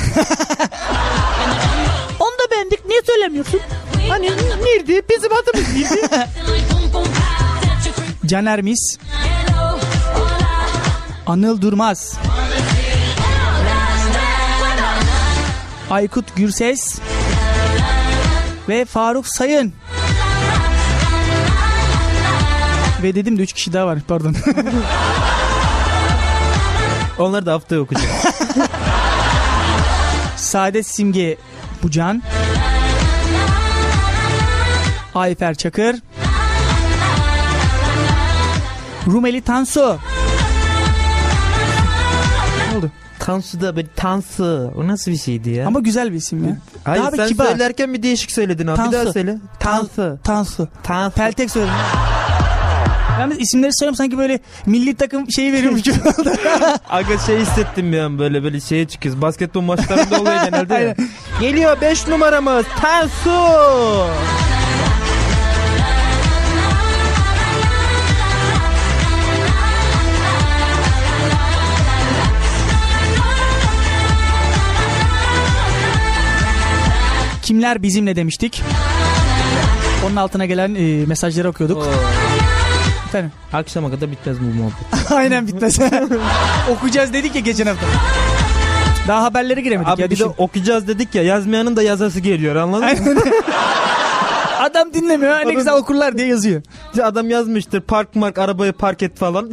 Onu da beğendik. Niye söylemiyorsun? Hani nerede? Bizim adımız neydi? Caner Mis. Anıl Durmaz. Aykut Gürses. Ve Faruk Sayın. Ve dedim de 3 kişi daha var pardon. Onları da haftaya okuyacağım. Saadet Simge Bucan. Ayfer Çakır. Rumeli Tansu. Ne oldu? Tansu da böyle Tansu. O nasıl bir şeydi ya? Ama güzel bir isim ya. Hayır Daha bir sen kibar. söylerken bir değişik söyledin abi. Bir Tansu. daha söyle. Tansu. Tansu. Tansu. Peltek söyledim. Yalnız isimleri söylüyorum sanki böyle milli takım şeyi veriyormuş gibi oldu. Aga şey hissettim bir an böyle böyle şeye çıkıyoruz. Basketbol maçlarında oluyor genelde. Geliyor 5 numaramız Tansu. Kimler bizimle demiştik. Onun altına gelen e, mesajları okuyorduk. Efendim. Akşama kadar bitmez bu muhabbet. Aynen bitmez. Okuyacağız dedik ya geçen hafta. Daha haberlere giremedik Abi ya bir de düşün. okuyacağız dedik ya yazmayanın da yazası geliyor anladın mı? Adam dinlemiyor. Ne güzel okurlar diye yazıyor. İşte Adam yazmıştır park mark arabayı park et falan.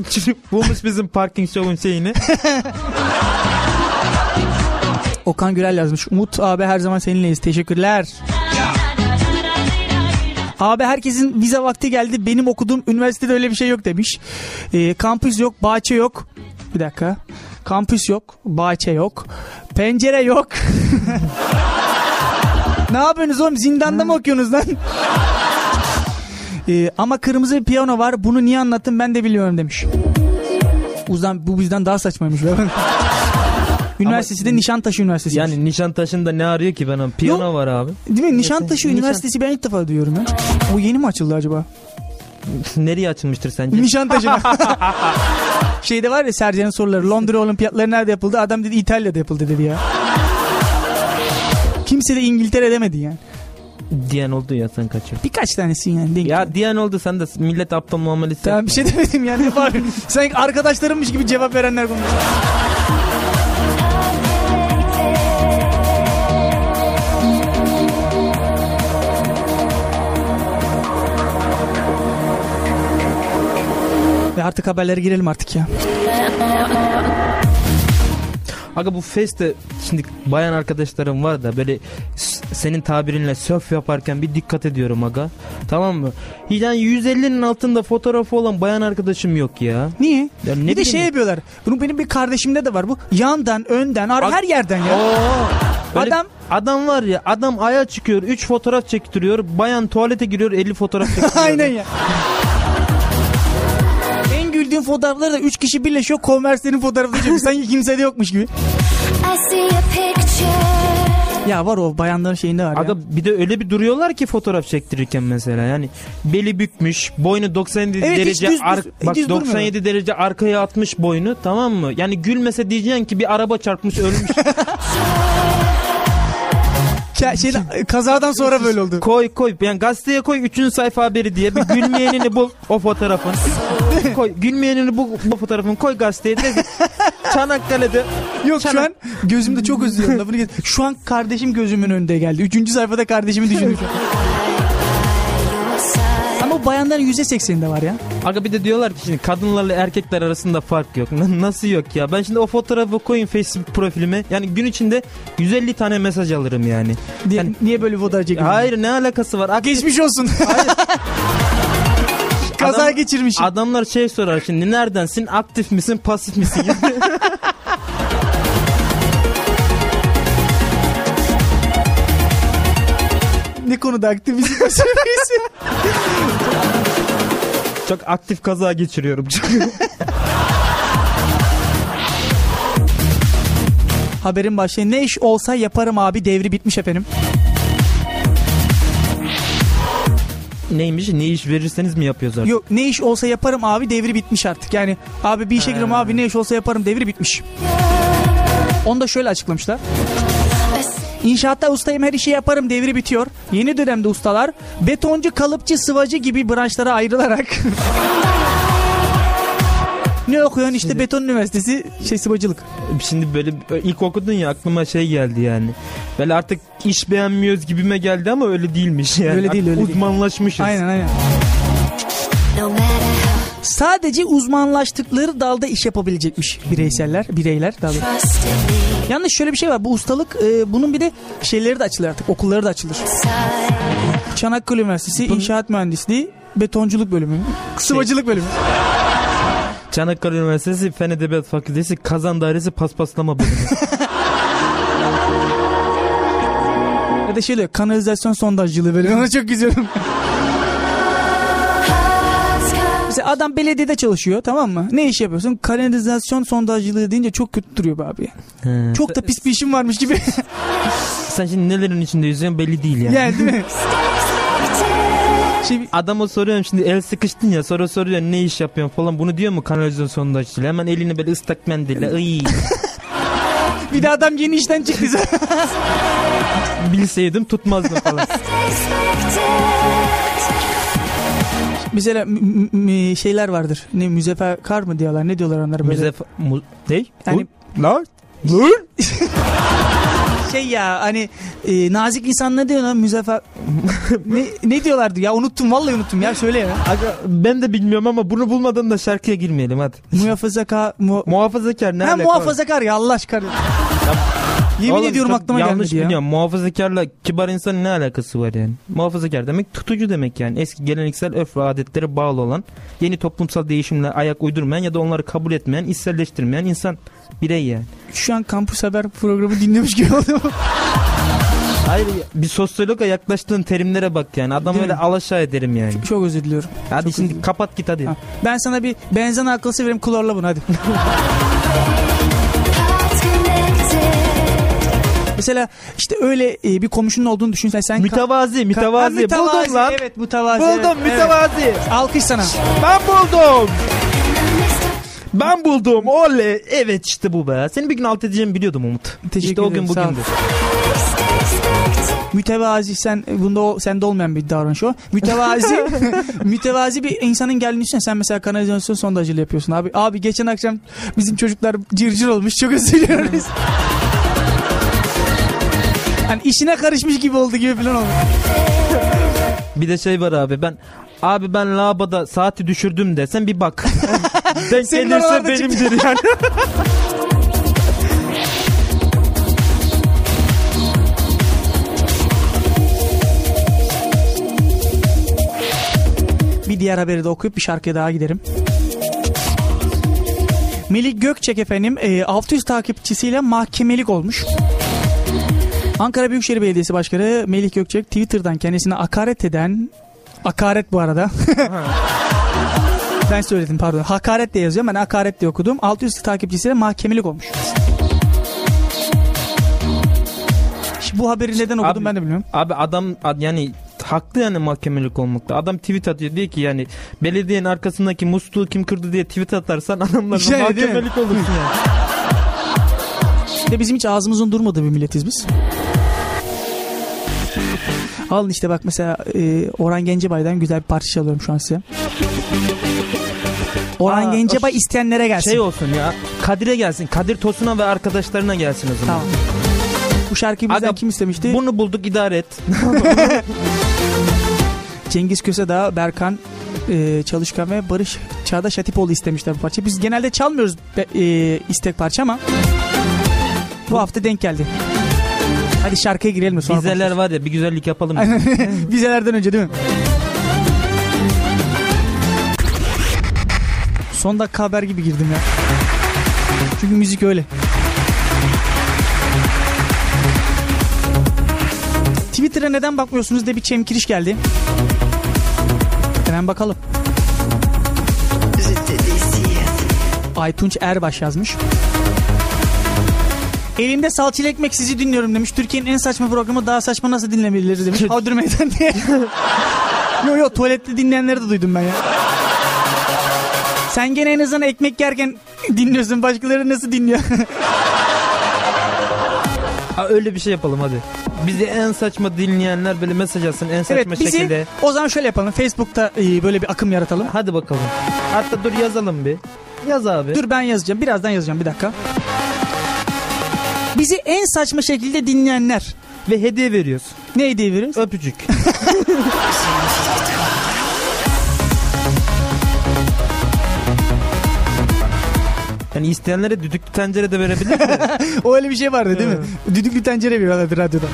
Bulmuş bizim parking show'un şeyini. Okan Gürel yazmış. Umut abi her zaman seninleyiz. Teşekkürler. Abi herkesin vize vakti geldi. Benim okuduğum üniversitede öyle bir şey yok demiş. Ee, kampüs yok, bahçe yok. Bir dakika. Kampüs yok, bahçe yok. Pencere yok. ne yapıyorsunuz oğlum? Zindanda mı okuyorsunuz lan? Ee, ama kırmızı bir piyano var. Bunu niye anlattım ben de biliyorum demiş. Uzan, bu bizden daha saçmaymış. Üniversitesi de Nişantaşı Üniversitesi. Yani Nişantaşı'nda ne arıyor ki bana? Piyano Yok. var abi. Değil mi? Nişantaşı Nişan- Üniversitesi ben ilk defa duyuyorum ya. O yeni mi açıldı acaba? Nereye açılmıştır sence? Nişantaşı. Şeyde var ya Sercan'ın soruları. Londra olimpiyatları nerede yapıldı? Adam dedi İtalya'da yapıldı dedi ya. Kimse de İngiltere demedi yani. diyen oldu ya sen kaçıyor. Birkaç tanesi yani. Denk Ya diyen oldu sen de millet aptal muamelesi Tamam bir şey demedim yani. Sanki arkadaşlarımmış gibi cevap verenler konuşuyor. Ve artık haberlere girelim artık ya. Aga bu feste şimdi bayan arkadaşlarım var da böyle senin tabirinle surf yaparken bir dikkat ediyorum aga. Tamam mı? Yani 150'nin altında fotoğrafı olan bayan arkadaşım yok ya. Niye? Ya ne bir de şey ya. yapıyorlar. Bunu benim bir kardeşimde de var bu. Yandan, önden, ar- her yerden ya. Böyle Adam adam var ya adam aya çıkıyor 3 fotoğraf çektiriyor. Bayan tuvalete giriyor 50 fotoğraf çektiriyor. Aynen ya. Güldüğüm fotoğrafları da 3 kişi birleşiyor. Converse'lerin fotoğrafını çekiyor. Sanki kimsede yokmuş gibi. Ya var o bayanların şeyinde var ya. Aga bir de öyle bir duruyorlar ki fotoğraf çektirirken mesela yani beli bükmüş boynu 97 Evet, derece düz- düz- ar- bak düz durmuyor. 97 derece arkaya atmış boynu tamam mı? Yani gülmese diyeceksin ki bir araba çarpmış ölmüş. Şeyden, kazadan sonra böyle oldu. koy koy yani gazeteye koy 3. sayfa haberi diye bir gülmeyenini bul o fotoğrafın. koy gülmeyenini bul bu fotoğrafın koy gazeteye de Çanakkale'de Yok şu Çanak- an gözümde çok özlüyorum lafını. Şu an kardeşim gözümün önünde geldi. Üçüncü sayfada kardeşimi şu. Ama o bayanların yüzde sekseninde var ya. Aga bir de diyorlar ki şimdi kadınlarla erkekler arasında fark yok. Nasıl yok ya? Ben şimdi o fotoğrafı koyayım Facebook profilime. Yani gün içinde 150 tane mesaj alırım yani. Diye, Yani- niye böyle fotoğraf çekiyorsun? Hayır ne alakası var? Ak- Geçmiş olsun. Kaza Adam- geçirmişim. Adamlar şey sorar şimdi neredensin? Aktif misin? Pasif misin? ne konuda aktivist pasifisi? Çok aktif kaza geçiriyorum. Haberin başlığı ne iş olsa yaparım abi devri bitmiş efendim. Neymiş? Ne iş verirseniz mi yapıyoruz artık? Yok ne iş olsa yaparım abi devri bitmiş artık. Yani abi bir işe girerim abi ne iş olsa yaparım devri bitmiş. Onu da şöyle açıklamışlar. İnşaatta ustayım her işi yaparım devri bitiyor. Yeni dönemde ustalar betoncu, kalıpçı, sıvacı gibi branşlara ayrılarak Ne okuyorsun işte beton üniversitesi şey sıvacılık. Şimdi böyle ilk okudun ya aklıma şey geldi yani. Böyle artık iş beğenmiyoruz gibime geldi ama öyle değilmiş yani. Öyle değil, öyle değil. Uzmanlaşmışız. Aynen aynen. No sadece uzmanlaştıkları dalda iş yapabilecekmiş bireyseller, bireyler. Daha Yalnız şöyle bir şey var. Bu ustalık e, bunun bir de şeyleri de açılır artık. Okulları da açılır. Çanakkale Üniversitesi İnşaat Mühendisliği Betonculuk bölümü. Sıvacılık bölümü. Çanakkale Üniversitesi Fen Edebiyat Fakültesi Kazan Dairesi Paspaslama Bölümü. Ya da şöyle kanalizasyon sondajcılığı bölümü. Onu çok güzelim. Mesela adam belediyede çalışıyor tamam mı? Ne iş yapıyorsun? Kanalizasyon sondajcılığı deyince çok kötü duruyor be abi. He. Çok da pis bir işim varmış gibi. Sen şimdi nelerin içinde yüzüyorsun belli değil yani. yani değil mi? Şey, Adama soruyorum şimdi el sıkıştın ya sonra soruyor ne iş yapıyorsun falan bunu diyor mu kanalizasyon sondajıyla hemen elini böyle ıslak mendille ıy bir de adam yeni işten çıktı zaten. bilseydim tutmazdım falan. Mesela şeyler vardır. Ne müzefferkar mı diyorlar? Ne diyorlar onlara böyle? Müzef... Mu... Ne? Yani- Lan? Lan? Şey ya hani e, nazik insan ne diyor lan müzeffer ne, ne diyorlardı ya unuttum vallahi unuttum ya söyle ya. Aga, ben de bilmiyorum ama bunu bulmadan da şarkıya girmeyelim hadi. Muhafazakar mu, Muhafazakar ne ha, alaka? muhafazakar ya Allah aşkına. Yemin Oğlum, ediyorum çok aklıma yanlış gelmedi ya. biliyorum. Muhafazakarla kibar insanın ne alakası var yani? Muhafazakar demek tutucu demek yani. Eski geleneksel örf ve adetlere bağlı olan, yeni toplumsal değişimle ayak uydurmayan ya da onları kabul etmeyen, içselleştirmeyen insan birey yani. Şu an Kampüs Haber programı dinlemiş gibi oldum. Hayır bir sosyologa yaklaştığın terimlere bak yani. Adam Değil öyle mi? alaşağı ederim yani. Çok özür diliyorum. Hadi Çok şimdi özür- kapat git hadi. Ha. Ben sana bir benzen akılsı vereyim klorla bunu hadi. Mesela işte öyle e, bir komşunun olduğunu düşünsen sen Mütevazi, Ha, mütevazi. mütevazi. Buldum lan. Evet mütevazi. Buldum evet, evet. mütevazi. Alkış sana. Ben buldum. Ben buldum. Oley. Evet işte bu be. Seni bir gün alt edeceğimi biliyordum Umut. Teşekkür işte o ederim, gün sağ ol. bugündür. Mütevazi sen bunda o, sende olmayan bir davranış o. Mütevazi mütevazi bir insanın geldiğini düşün. Sen mesela kanalizasyon sondajıyla yapıyorsun abi. Abi geçen akşam bizim çocuklar cırcır olmuş. Çok özür diliyoruz. hani işine karışmış gibi oldu gibi falan oldu. Bir de şey var abi ben Abi ben lavabada saati düşürdüm desen bir bak. Denk Senin gelirse oralarda benimdir yani. Bir diğer haberi de okuyup bir şarkıya daha giderim. Melik Gökçek efendim e, 600 takipçisiyle mahkemelik olmuş. Ankara Büyükşehir Belediyesi Başkanı Melih Gökçek Twitter'dan kendisine hakaret eden hakaret bu arada. ben söyledim pardon. Hakaret diye yazıyorum ben hakaret diye okudum. 600 takipçisiyle mahkemelik olmuş. Şimdi bu haberi neden okudum Abi- ben de bilmiyorum. Abi adam ad- yani haklı yani mahkemelik olmakta. Adam tweet atıyor diyor ki yani belediyenin arkasındaki musluğu kim kırdı diye tweet atarsan adamlarla mi? mahkemelik olursun yani. De bizim hiç ağzımızın durmadığı bir milletiz biz. Alın işte bak mesela e, Orhan Gencebay'dan güzel bir parça çalıyorum şu an size. Orhan Aa, Gencebay isteyenlere gelsin. Şey olsun ya Kadir'e gelsin. Kadir Tosun'a ve arkadaşlarına gelsin o zaman. Tamam. Bu şarkıyı bizden Aga, kim istemişti? Bunu bulduk idare et. Cengiz Kösedağ, Berkan e, Çalışkan ve Barış Çağdaş Atipoğlu istemişler bu parçayı. Biz genelde çalmıyoruz be- e, istek parça ama bu hafta denk geldi. Hadi şarkıya girelim mi? Sonra Vizeler konuşuruz. var ya bir güzellik yapalım. Vizelerden önce değil mi? Son dakika haber gibi girdim ya. Çünkü müzik öyle. Twitter'a neden bakmıyorsunuz diye bir çemkiriş geldi. Hemen bakalım. Aytunç Erbaş yazmış. Elimde salçalı ekmek sizi dinliyorum demiş. Türkiye'nin en saçma programı daha saçma nasıl dinlemeleri demiş. Havdur meydan diye. yo yo tuvalette dinleyenleri de duydum ben ya. Sen gene en azından ekmek yerken dinliyorsun. Başkaları nasıl dinliyor? Aa, öyle bir şey yapalım hadi. Bizi en saçma dinleyenler böyle mesaj atsın en saçma evet bizi şekilde. o zaman şöyle yapalım. Facebook'ta e, böyle bir akım yaratalım. Hadi bakalım. Hatta dur yazalım bir. Yaz abi. Dur ben yazacağım. Birazdan yazacağım. Bir dakika. Bizi en saçma şekilde dinleyenler Ve hediye veriyoruz. ne hediye veriyoruz? Hani isteyenlere düdüklü tencere de verebilir mi? O öyle bir şey vardı değil mi? Düdüklü tencere veriyorlardı radyoda.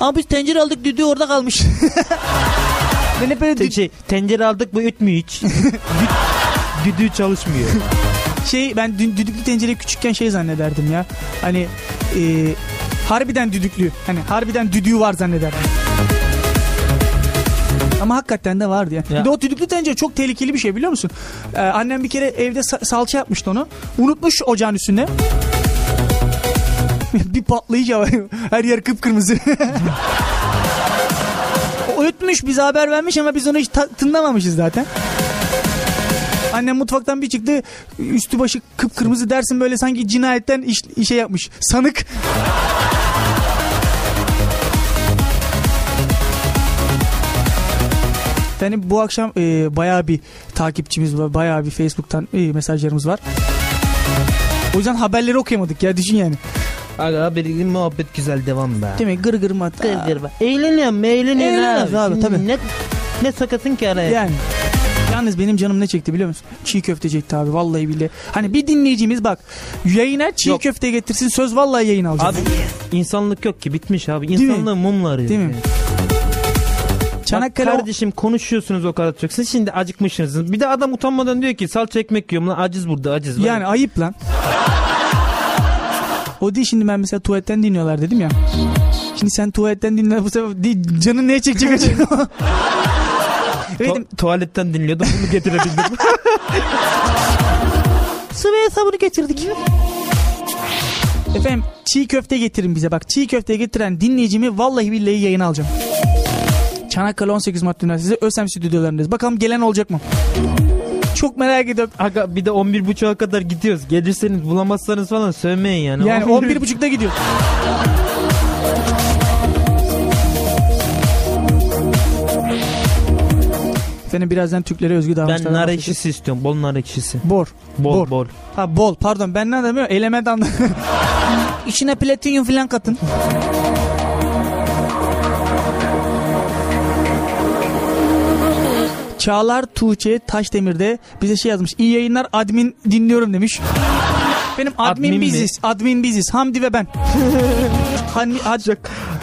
Abi biz tencere aldık düdüğü orada kalmış. ben hep böyle Te- dü- şey, tencere aldık bu ötmüyor hiç. Dü- düdüğü çalışmıyor. Şey ben dü- düdüklü tencere küçükken şey zannederdim ya. Hani e, harbiden düdüklü. Hani harbiden düdüğü var zannederdim. Ama hakikaten de vardı ya. Ya. Bir de o düdüklü tencere çok tehlikeli bir şey biliyor musun? Ee, annem bir kere evde sa- salça yapmıştı onu. Unutmuş ocağın üstünde. bir patlayıcı var. Her yer kıpkırmızı. ötmüş bize haber vermiş ama biz onu hiç tınlamamışız zaten. Annem mutfaktan bir çıktı üstü başı kıpkırmızı dersin böyle sanki cinayetten iş, şey yapmış. Sanık. Yani bu akşam e, bayağı bir takipçimiz var. Bayağı bir Facebook'tan e, mesajlarımız var. O yüzden haberleri okuyamadık ya düşün yani. Aga bir muhabbet güzel devam be. Değil mi? Gır gır mat. Gır gır be. Eğleniyorum eğleniyorum abi. abi, tabii. Ne, ne sakatın ki araya. Yani. Yalnız benim canım ne çekti biliyor musun? Çiğ köfte çekti abi vallahi billahi. Hani bir dinleyicimiz bak yayına çiğ Yok. köfte getirsin söz vallahi yayın alacağım. Abi insanlık yok ki bitmiş abi. mi? İnsanlığın mumları. Değil mi? Çanakkale Çanakkale kardeşim konuşuyorsunuz o kadar çok. Siz şimdi acıkmışsınız. Bir de adam utanmadan diyor ki salça ekmek yiyorum lan aciz burada aciz. yani ayıp lan. O değil şimdi ben mesela tuvaletten dinliyorlar dedim ya. Şimdi sen tuvaletten dinle bu sefer değil, canın neye çekecek acaba? evet, Tu- tuvaletten dinliyordum bunu getirebildim. sıvı hesabını getirdik. Efendim çiğ köfte getirin bize bak. Çiğ köfte getiren dinleyicimi vallahi billahi yayına alacağım. Çanakkale 18 Mart Üniversitesi ÖSEM stüdyolarındayız. Bakalım gelen olacak mı? Çok merak ediyorum. Aga bir de 11.30'a kadar gidiyoruz. Gelirseniz bulamazsanız falan sövmeyin yani. Yani 11.30'da gidiyor. Efendim birazdan Türklere özgü Ben davranışlardan nar ekşisi istiyorum. Bol nar ekşisi. Bor. Bol Bor. bol. Ha bol pardon ben ne anlamıyorum element anlamıyorum. İçine platinyum falan katın. Çağlar Tuğçe Taşdemir'de bize şey yazmış. İyi yayınlar admin dinliyorum demiş. Benim admin, Admin mi? biziz. Admin biziz. Hamdi ve ben. hani, ad-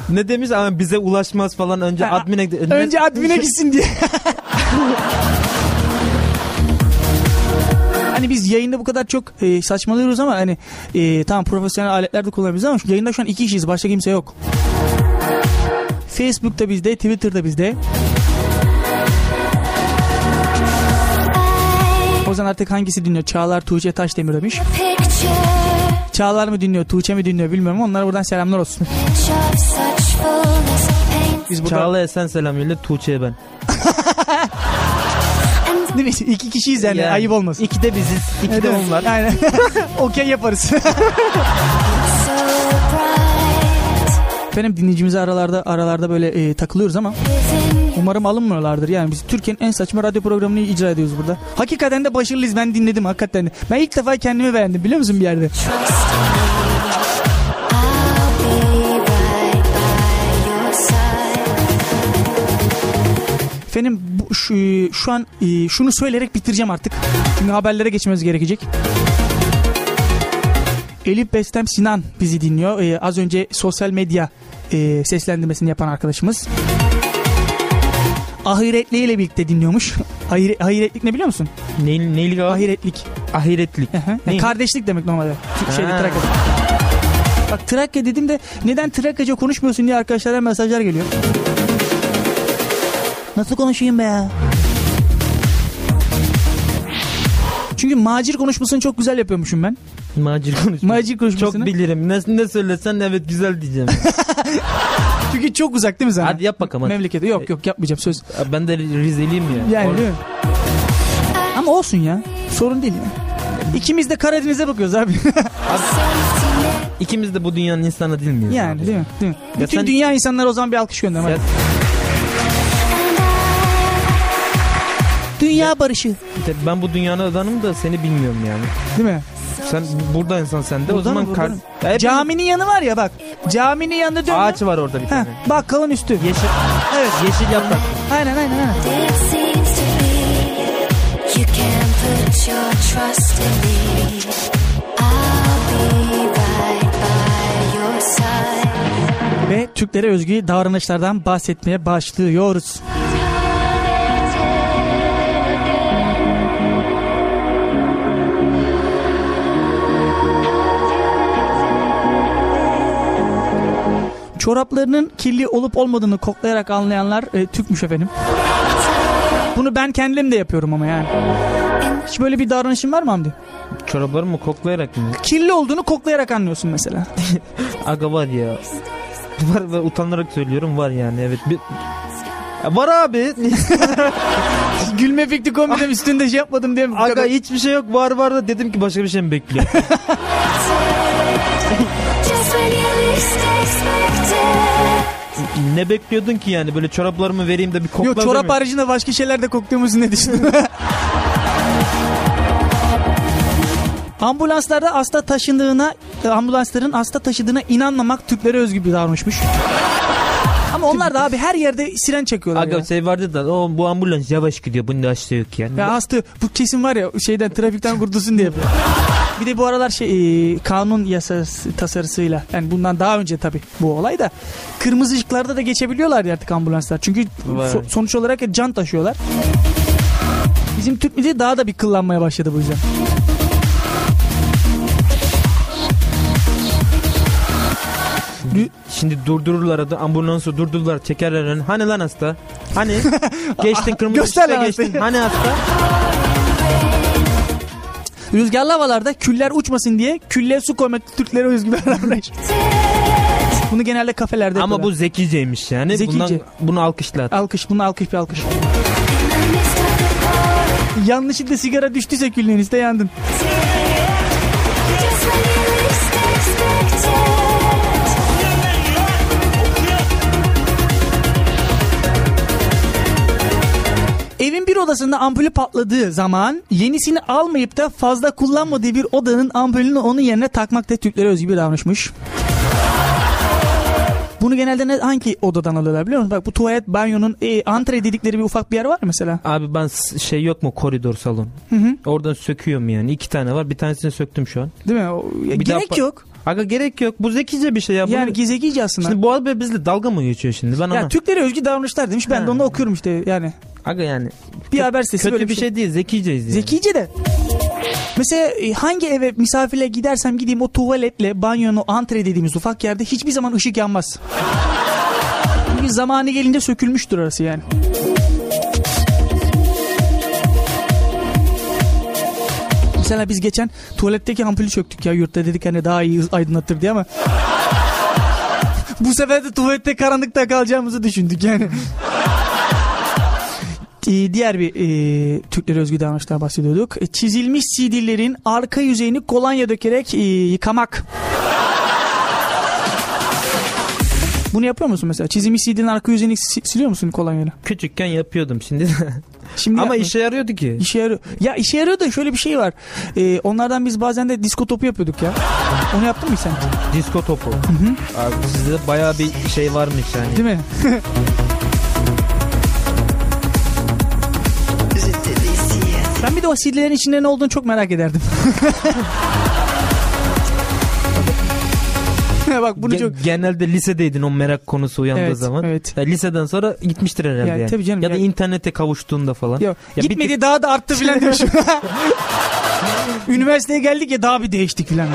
Ne demiş ama bize ulaşmaz falan önce Ha, admine önce admine gitsin diye. Hani biz yayında bu kadar çok e, saçmalıyoruz ama hani e, tamam profesyonel aletler de kullanabiliriz ama şu yayında şu an iki kişiyiz başka kimse yok. Facebook'ta bizde, Twitter'da bizde. O zaman artık hangisi dinliyor? Çağlar Tuğçe Taşdemir demiş. Picture, Çağlar mı dinliyor, Tuğçe mi dinliyor bilmiyorum. Onlara buradan selamlar olsun. Biz burada Çağla Esen selam yöyle Tuğçe'ye ben. Değil mi? İki kişiyiz yani, ayıp olmasın. İki de biziz. iki de Evet, onlar. Aynen. Okey yaparız. Efendim dinleyicimize aralarda aralarda böyle e, takılıyoruz ama umarım alınmıyorlardır. Yani biz Türkiye'nin en saçma radyo programını icra ediyoruz burada. Hakikaten de başarılıyız. Ben dinledim hakikaten. de. Ben ilk defa kendimi beğendim biliyor musun bir yerde? Efendim bu, şu, şu an e, şunu söyleyerek bitireceğim artık. Çünkü haberlere geçmemiz gerekecek. Elif Bestem Sinan bizi dinliyor. E, az önce sosyal medya e, seslendirmesini yapan arkadaşımız. Ahiretli ile birlikte dinliyormuş. Ahire, ahiretlik ne biliyor musun? Ne, neylik abi? Ahiretlik. Ahiretlik. Ne? kardeşlik demek normalde. Şeyde. Trakya'da. Bak Trakya dedim de neden Trakyaca konuşmuyorsun diye arkadaşlardan mesajlar geliyor. Nasıl konuşayım be ya? Çünkü macir konuşmasını çok güzel yapıyormuşum ben. Macir konuşma. Macir Çok konuşmasını. bilirim. Ne, ne söylesen evet güzel diyeceğim. Çünkü çok uzak değil mi sana? Hadi yap bakalım. hadi. Memlekete. Yok yok yapmayacağım söz. Ben de Rizeliyim ya. Yani Or- değil mi? Ama olsun ya. Sorun değil ya. İkimiz de Karadeniz'e bakıyoruz abi. Net. İkimiz de bu dünyanın insanı değil miyiz? yani abi? değil mi? Değil mi? Ya Bütün sen- dünya insanları o zaman bir alkış gönder. Ya- hadi. Dünya barışı. Ben bu dünyanın adamım da seni bilmiyorum yani. Değil mi? Sen burada insan sende o Burada zaman kar... mı? Hep- Caminin yanı var ya bak. Caminin yanında dön. ağaç var orada bir Heh, tane. bakkalın üstü. Yeşil Evet. yeşil yaprak. Aynen aynen aynen. It seems to be You can put your trust in me. I'll be right by your side. Ve Türklere özgü davranışlardan bahsetmeye başlıyoruz. Çoraplarının kirli olup olmadığını koklayarak anlayanlar e, Türkmüş efendim. Bunu ben kendim de yapıyorum ama yani. Hiç böyle bir davranışın var mı Hamdi? Çoraplarımı koklayarak mı? Kirli olduğunu koklayarak anlıyorsun mesela. Aga var ya. Var ve utanarak söylüyorum var yani evet. Bir... Var abi. Gülme efekti kombinem üstünde şey yapmadım diye Aga kadar- hiçbir şey yok var var da dedim ki başka bir şey mi bekliyor? Ne bekliyordun ki yani böyle çoraplarımı vereyim de bir kokla Yok çorap demeyeyim. haricinde başka şeyler de koktuğumuzu ne düşünüyorsun? Ambulanslarda hasta taşındığına, e, ambulansların hasta taşıdığına inanmamak Türklere özgü bir davranışmış. Ama onlar da abi her yerde siren çekiyorlar Aga ya. şey vardı da o, bu ambulans yavaş gidiyor bunda hasta yok yani. Ya hasta bu kesin var ya şeyden trafikten kurtulsun diye yapıyor. Bir de bu aralar şey e, kanun yasası tasarısıyla yani bundan daha önce tabii bu olay da kırmızı ışıklarda da geçebiliyorlar artık ambulanslar. Çünkü so- sonuç olarak can taşıyorlar. Bizim Türk milleti daha da bir kıllanmaya başladı bu yüzden. Şimdi durdururlar da ambulansı durdururlar çekerler önüne. Hani lan hasta? Hani? geçtin kırmızı Göster ışıkta geçtin. Hani hasta? Rüzgarlı havalarda küller uçmasın diye külle su koymak Türklere özgü bir davranış. Bunu genelde kafelerde Ama bu yapıyorlar. zekiceymiş yani. Zekice. Bundan, bunu alkışla. Alkış bunu alkış bir alkış. Yanlışlıkla sigara düştüyse küllenizde yandın. Evin bir odasında ampulü patladığı zaman yenisini almayıp da fazla kullanmadığı bir odanın ampulünü onun yerine takmak da Türklere özgü bir davranışmış. Bunu genelde ne, hangi odadan alıyorlar biliyor musun? Bak bu tuvalet, banyonun e, antre dedikleri bir ufak bir yer var mesela. Abi ben şey yok mu koridor salon? Hı hı. Oradan söküyorum yani. İki tane var. Bir tanesini söktüm şu an. Değil mi? O- ya Bir daha gerek pa- yok. Aga gerek yok. Bu zekice bir şey ya. Bunu- Yani gezekice aslında. Şimdi bu abi bizle dalga mı geçiyor şimdi? Ben ya ona... Türklere özgü davranışlar demiş. Ben de Ha. onu okuyorum işte yani. Aga yani. Bir haber sitesi Kötü böyle bir şey değil. Zekiceyiz yani. Zekice de. Mesela e, hangi eve misafirle gidersem gideyim o tuvaletle banyonu antre dediğimiz ufak yerde hiçbir zaman ışık yanmaz. Çünkü zamanı gelince sökülmüştür orası yani. Mesela biz geçen tuvaletteki ampulü söktük ya yurtta dedik hani daha iyi aydınlatır diye ama bu sefer de tuvalette karanlıkta kalacağımızı düşündük yani. Ee, diğer bir e, Türklere özgü davranıştan bahsediyorduk. E, çizilmiş CD'lerin arka yüzeyini kolonya dökerek e, yıkamak. Bunu yapıyor musun mesela? Çizilmiş CD'nin arka yüzeyini si- siliyor musun kolonyayla? Küçükken yapıyordum şimdi. Şimdi Ama yapma. işe yarıyordu ki. İşe yarıyor. Ya işe yarıyor da şöyle bir şey var. Ee, onlardan biz bazen de disko topu yapıyorduk ya. Onu yaptın mı sen? Disko topu. Abi sizde bayağı bir şey varmış yani. Değil mi? o CD'lerin içinde ne olduğunu çok merak ederdim. Bak bunu Ge- çok... Genelde lisedeydin o merak konusu uyandığı Evet, zaman. evet. Ya liseden sonra gitmiştir herhalde Ya yani. tabii canım, ya da ya- internete kavuştuğunda falan. Yok, Ya gitmedi daha da arttı filan demişim. Üniversiteye geldik ya daha bir değiştik filan.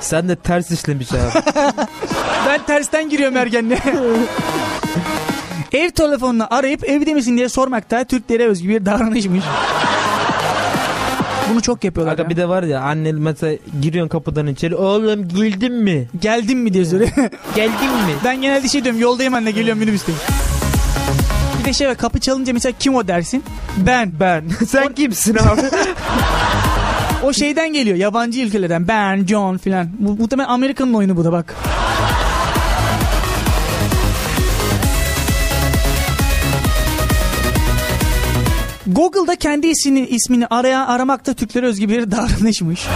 Sen de ters işlemiş abi. Ben tersten giriyorum ergenliğe. Ev telefonunu arayıp evde misin diye sormak da Türklere özgü bir davranışmış. Bunu çok yapıyorlar Aga ya. bir de var ya anne mesela giriyorsun kapıdan içeri. Oğlum geldin mi? Geldin mi diye soruyor. Geldin mi? ben genelde şey diyorum yoldayım anne geliyorum minibüsteyim. Bir de şey var kapı çalınca mesela kim o dersin? Ben. Ben. Sen kimsin abi? O şeyden geliyor yabancı ülkelerden. Ben, John filan. Bu muhtemelen Amerika'nın oyunu bu da bak. Google'da kendi ismini, ismini araya aramak da Türklere özgü bir davranışmış.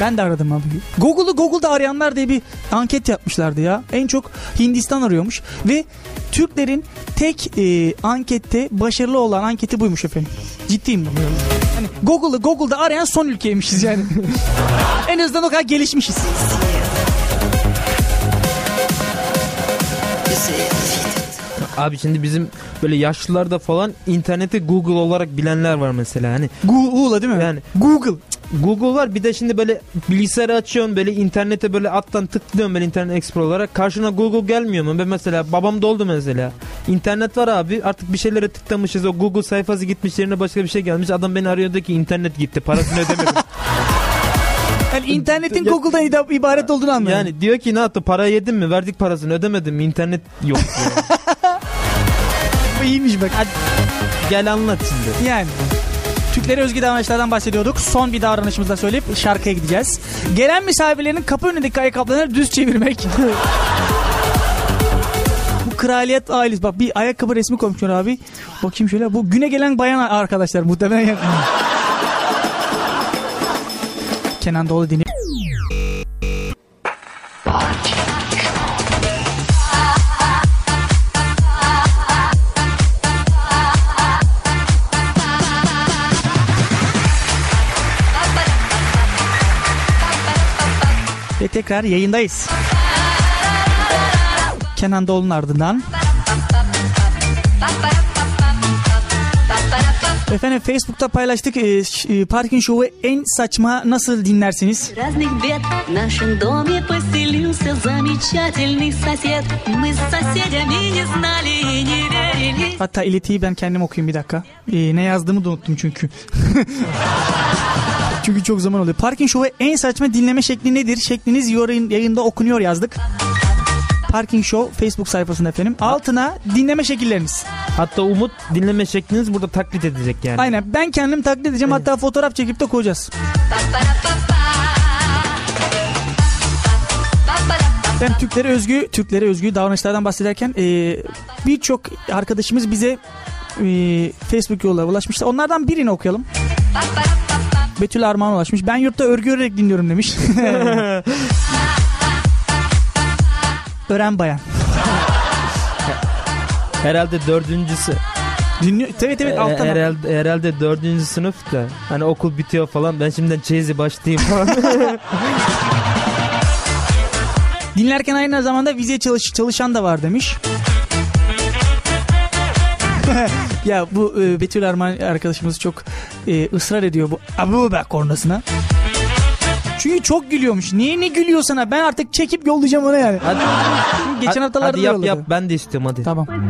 Ben de aradım abi. Google'u Google'da arayanlar diye bir anket yapmışlardı ya. En çok Hindistan arıyormuş ve Türklerin tek e, ankette başarılı olan anketi buymuş efendim. Ciddiyim ben. Hani Google'u Google'da arayan son ülkeymişiz yani. en azından o kadar gelişmişiz. Abi şimdi bizim böyle yaşlılarda falan interneti Google olarak bilenler var mesela. Hani Google'la değil mi? Yani- Google. Google var bir de şimdi böyle bilgisayarı açıyorsun böyle internete böyle alttan tıklıyorsun böyle internet explorer olarak karşına Google gelmiyor mu? Ben mesela babam doldu mesela. İnternet var abi artık bir şeylere tıklamışız o Google sayfası gitmiş yerine başka bir şey gelmiş adam beni arıyordu ki internet gitti parasını ödemedim. Yani internetin Google'dan ibaret olduğunu anladım. yani diyor ki ne yaptı para yedin mi verdik parasını ödemedim mi internet yok diyor. İyiymiş bak. Hadi gel anlat şimdi. Yani. Türklere özgü davranışlardan bahsediyorduk. Son bir davranışımızda söyleyip şarkıya gideceğiz. Gelen misafirlerin kapı önündeki ayakkabılarını düz çevirmek. Bu kraliyet ailesi. Bak bir ayakkabı resmi koymuşlar abi. Bakayım şöyle. Bu güne gelen bayan arkadaşlar muhtemelen. Kenan Doğulu dinliyor. tekrar yayındayız. Kenan Doğulu'nun ardından. Efendim Facebook'ta paylaştık e, e, Parkin Show'u en saçma nasıl dinlersiniz? Hatta iletiyi ben kendim okuyayım bir dakika. E, ne yazdığımı da unuttum çünkü. çünkü çok zaman oluyor. Parking Show'u en saçma dinleme şekli nedir? Şekliniz yayın, yayında okunuyor yazdık. Parking Show Facebook sayfasında efendim. Altına dinleme şekilleriniz. Hatta Umut dinleme şekliniz burada taklit edecek yani. Aynen ben kendim taklit edeceğim hatta fotoğraf çekip de koyacağız. Ben Türklere özgü Türklere özgü davranışlardan bahsederken e, birçok arkadaşımız bize e, Facebook yoluyla ulaşmışlar. Onlardan birini okuyalım. Betül Armağan ulaşmış. Ben yurtta örgü örerek dinliyorum demiş. Ören bayan. Herhalde dördüncüsü. Dinliyor. Evet evet alttan. herhalde, herhalde dördüncü sınıfta. Hani okul bitiyor falan. Ben şimdiden çeyizi başlayayım falan. Dinlerken aynı zamanda vize çalış, çalışan da var demiş. ya bu e, Betül Erman arkadaşımız çok e, ısrar ediyor bu Abu Bak kornasına. Çünkü çok gülüyormuş. Niye ne gülüyor sana? Ben artık çekip yollayacağım ona yani. Hadi. Geçen haftalarda Hadi yap yolladı. yap ben de istiyorum hadi. Tamam.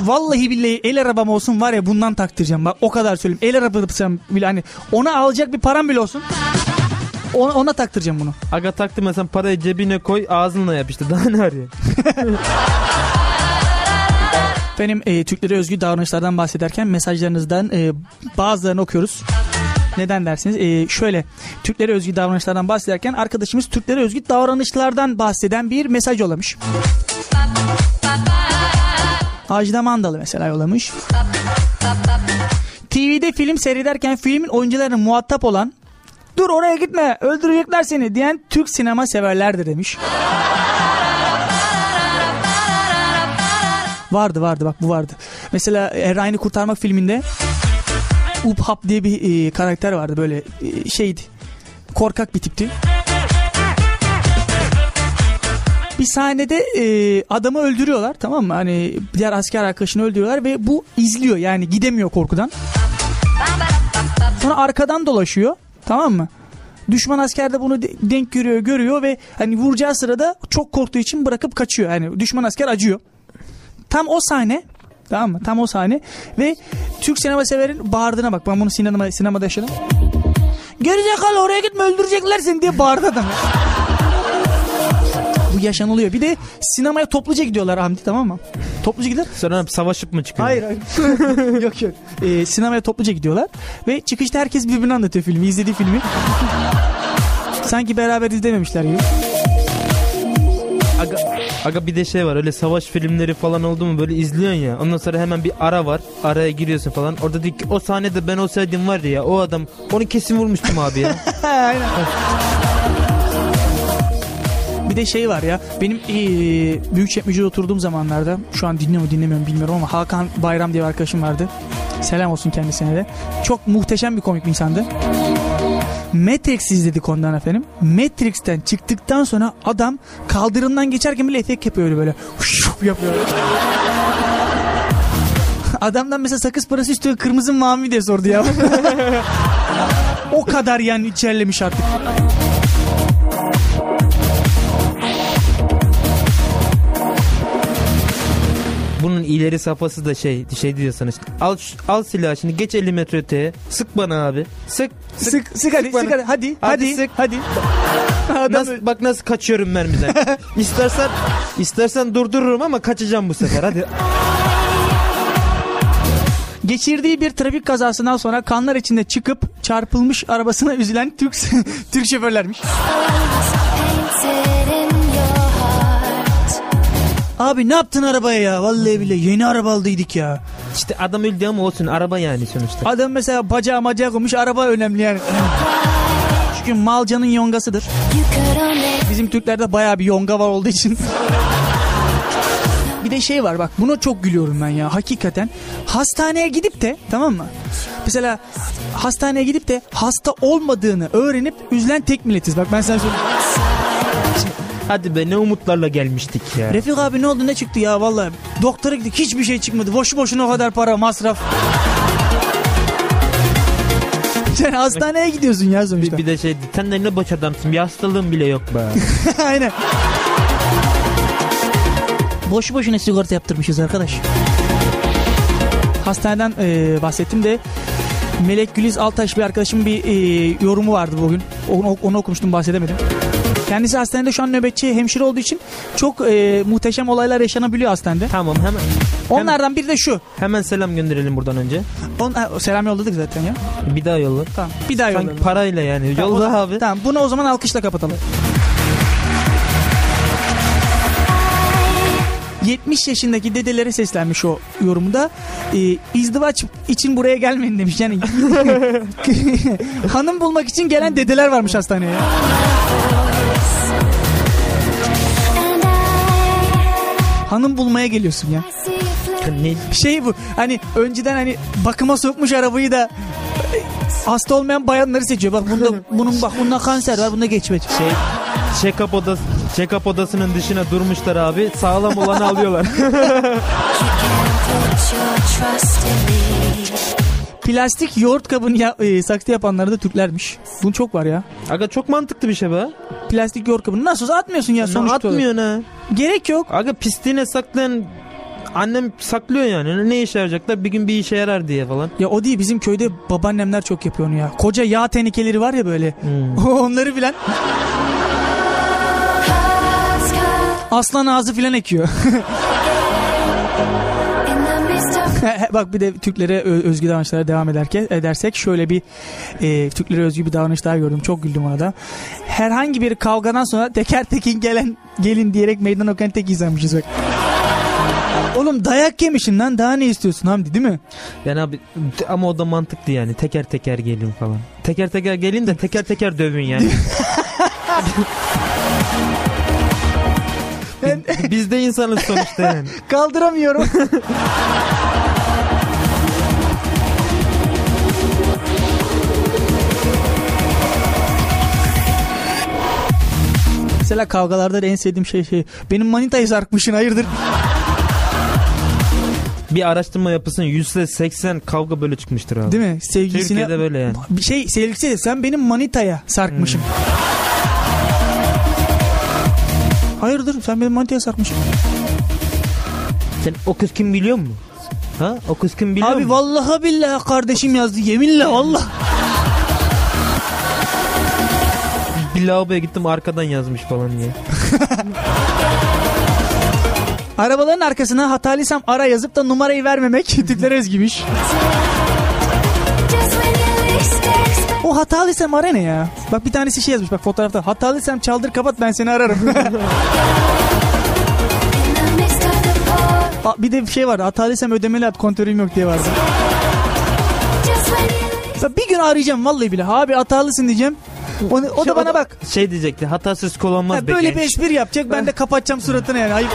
Vallahi billahi el arabam olsun var ya bundan taktıracağım. Bak o kadar söyleyeyim. El arabasam bile hani ona alacak bir param bile olsun. Ona, ona taktıracağım bunu. Aga taktı mesela parayı cebine koy ağzınla yap işte daha ne arıyor? Benim e, Türklere özgü davranışlardan bahsederken mesajlarınızdan e, bazılarını okuyoruz. Neden dersiniz? E, şöyle Türklere özgü davranışlardan bahsederken arkadaşımız Türklere özgü davranışlardan bahseden bir mesaj yollamış. Ajda Mandalı mesela yollamış. TV'de film seyrederken filmin oyuncularına muhatap olan dur oraya gitme öldürecekler seni diyen Türk sinema severlerdir demiş. Vardı vardı bak bu vardı. Mesela Erayn'ı kurtarmak filminde Uphap diye bir e, karakter vardı böyle e, şeydi. Korkak bir tipti. Bir sahnede e, adamı öldürüyorlar tamam mı? Hani diğer asker arkadaşını öldürüyorlar ve bu izliyor yani gidemiyor korkudan. Sonra arkadan dolaşıyor tamam mı? Düşman asker de bunu de- denk görüyor görüyor ve hani vuracağı sırada çok korktuğu için bırakıp kaçıyor. Yani düşman asker acıyor. Tam o sahne tamam mı? Tam o sahne ve Türk sinema severin bağırdığına bak. Ben bunu sinema, sinemada yaşadım. Gerizekalı oraya gitme öldürecekler seni diye bağırdı adam. Yaşanılıyor. Bir de sinemaya topluca gidiyorlar Hamdi tamam mı? Topluca gidiyor. Sonra savaşıp mı çıkıyor? Hayır hayır. yok yok. Ee, sinemaya topluca gidiyorlar. Ve çıkışta herkes birbirini anlatıyor filmi. izlediği filmi. Sanki beraber izlememişler gibi. Aga, Aga bir de şey var öyle savaş filmleri falan oldu mu böyle izliyorsun ya. Ondan sonra hemen bir ara var. Araya giriyorsun falan. Orada diyor ki o sahnede ben olsaydım var ya o adam onu kesin vurmuştum abi ya. Aynen. Bir de şey var ya benim eee Büyükçekmece'de oturduğum zamanlarda şu an dinliyor mu dinlemiyor mu bilmiyorum ama Hakan Bayram diye bir arkadaşım vardı. Selam olsun kendisine de. Çok muhteşem bir komik bir insandı. Matrix izledik ondan efendim. Matrix'ten çıktıktan sonra adam kaldırımdan geçerken bile efekt yapıyor öyle böyle. Şup. Adamdan mesela sakız parası istiyor kırmızı mı mavi diye sordu ya. o kadar yani içerlemiş artık. Bunun ileri safhası da şey şey diyor sana işte. Al, al silahı şimdi geç 50 metre öteye. Sık bana abi. Sık. Sık sık hadi bana. sık hadi hadi Hadi hadi sık. hadi. Adam Nasıl, bak nasıl kaçıyorum mermiden. istersen istersen durdururum ama kaçacağım bu sefer. Hadi. geçirdiği bir trafik kazasından sonra kanlar içinde çıkıp çarpılmış arabasına üzülen Türk Türk şoförlermiş. Abi ne yaptın arabaya ya? Vallahi bile yeni araba aldıydık ya. İşte adam öldü ama olsun araba yani sonuçta. Adam mesela bacağı macağı koymuş araba önemli yani. Çünkü malcanın yongasıdır. Bizim Türklerde bayağı bir yonga var olduğu için. bir de şey var bak buna çok gülüyorum ben ya hakikaten. Hastaneye gidip de tamam mı? Mesela hastaneye gidip de hasta olmadığını öğrenip üzülen tek milletiz. Bak ben sana söyleyeyim. Hadi be ne umutlarla gelmiştik ya. Refik abi ne oldu ne çıktı ya vallahi. Doktora gittik hiçbir şey çıkmadı. Boşu boşuna o kadar para masraf. Sen hastaneye gidiyorsun ya sonuçta. Bir, bir de şey sen de ne boş adamsın bir hastalığın bile yok be. Aynen. Boşu boşuna sigorta yaptırmışız arkadaş. Hastaneden e, bahsettim de Melek Güliz Altaş bir arkadaşımın bir e, yorumu vardı bugün. Onu, onu okumuştum bahsedemedim. Kendisi hastanede şu an nöbetçi hemşire olduğu için çok e, muhteşem olaylar yaşanabiliyor hastanede. tamam hemen. Onlardan biri de şu. Hemen selam gönderelim buradan önce. On, selam yolladık zaten ya. Bir daha yolla. Tamam. Bir daha Sanki yollayalım. parayla yani. Tamam, Yolla abi. Tamam bunu o zaman alkışla kapatalım. 70 yaşındaki dedelere seslenmiş o yorumda. Ee, izdivaç için buraya gelmeyin demiş. Yani hanım bulmak için gelen dedeler varmış hastaneye. Hanım bulmaya geliyorsun ya. Ne, Şey bu hani önceden hani bakıma sokmuş arabayı da hasta olmayan bayanları seçiyor. Bak bunda bunun bak bunda kanser var bunda geçmedi. şey check-up odası check-up odasının dışına durmuşlar abi. Sağlam olanı alıyorlar. Plastik yoğurt kabını ya, e, saksı yapanlar da Türklermiş. Bunu çok var ya. Aga çok mantıklı bir şey be. Plastik yoğurt kabını nasıl olsa atmıyorsun ya Ne sonuçta. atmıyorsun ha. Gerek yok. Aga pisliğine saklayan annem saklıyor yani. Ne işe yarayacaklar? Bir gün bir işe yarar diye falan. Ya o değil bizim köyde babaannemler çok yapıyor onu ya. Koca yağ tenekeleri var ya böyle. Hmm. Onları caught aslan ağzı filan ekiyor. Bak bir de Türklere özgü davranışlara devam ederken edersek şöyle bir e, Türklere özgü bir davranış daha gördüm. Çok güldüm ona da. Herhangi bir kavgadan sonra teker tekin gelen gelin diyerek meydan okuyan tek insanmışız bak. Oğlum dayak yemişsin lan daha ne istiyorsun Hamdi değil mi? Yani abi ama o da mantıklı yani. Teker teker gelin falan. Teker teker gelin de teker teker dövün yani. Biz de insanız sonuçta yani. kaldıramıyorum. Mesela kavgalarda da en sevdiğim şey şey. Benim manitayı sarkmışsın hayırdır? Bir araştırma yapısın %80 kavga böyle çıkmıştır abi. Değil mi? Sevgilisine Türkiye'de böyle yani. bir şey sevgilisi de sen benim manitaya sarkmışım. Hayırdır sen benim manitaya sarkmışsın. Sen o kız kim biliyor musun? Ha? O kız kim biliyor Abi musun? vallahi billahi kardeşim yazdı yeminle Allah. Bir lavaboya gittim arkadan yazmış falan diye. Arabaların arkasına hatalıysam ara yazıp da numarayı vermemek Türklere özgüymüş. O hatalıysam ara ne ya? Bak bir tanesi şey yazmış bak fotoğrafta. Hatalıysam çaldır kapat ben seni ararım. Aa, Bir de bir şey vardı. Hatalıysam ödemeli at kontörüm yok diye vardı. Ya bir gün arayacağım vallahi bile. Abi hatalısın diyeceğim. Onu, o da bana bak. Şey diyecekti hatasız kul olmaz Ha, be böyle genç. bir espri yapacak. Ben de kapatacağım suratını yani. Ayıp.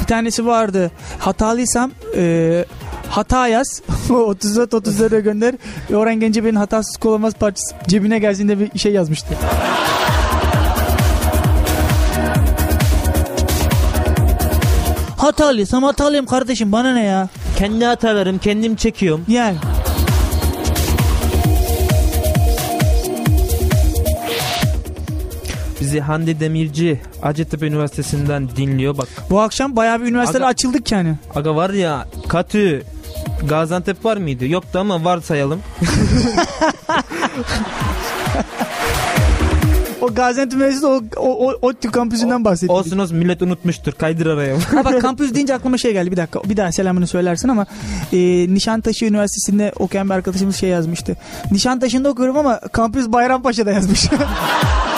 Bir tanesi vardı. Hatalıysam e, hata yaz. 34 34'e gönder. Orhan Gencebay'ın hatasız kul olmaz parçası cebine geldiğinde bir şey yazmıştı. Hatalıysam hatalıyım kardeşim bana ne ya? Kendi hatalarım kendim çekiyorum. Yani. Bizi Hande Demirci Hacettepe Üniversitesi'nden dinliyor. Bak Bu akşam bayağı bir üniversiteler Aga- açıldık yani. aga var ya Katü Gaziantep var mıydı? Yoktu ama varsayalım. O Gaziantep Üniversitesi o, o, o, ODTÜ kampüsünden bahsettik. Olsun olsun millet unutmuştur. Kaydır araya. Ha bak kampüs deyince aklıma şey geldi bir dakika bir daha selamını söylersin ama e, Nişantaşı Üniversitesi'nde okuyan bir arkadaşımız şey yazmıştı. Nişantaşı'nda okuyorum ama kampüs Bayrampaşa'da yazmış.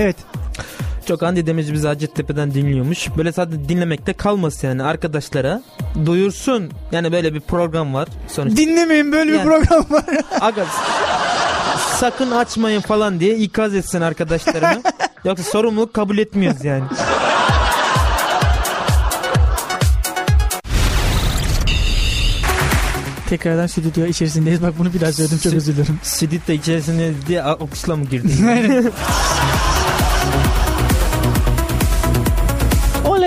evet. Çok Hande Demirci bizi Hacettepe'den dinliyormuş. Böyle sadece dinlemekte kalmasın yani arkadaşlara. Duyursun. Yani böyle bir program var. Sonuçta Dinlemeyin böyle bir Yani. program var. Aga sakın açmayın falan diye ikaz etsin arkadaşlarını. Yoksa sorumluluk kabul etmiyoruz yani. Tekrardan stüdyo içerisindeyiz. Bak bunu bir daha söyledim çok özür dilerim. De içerisine diye alkışla mı girdin?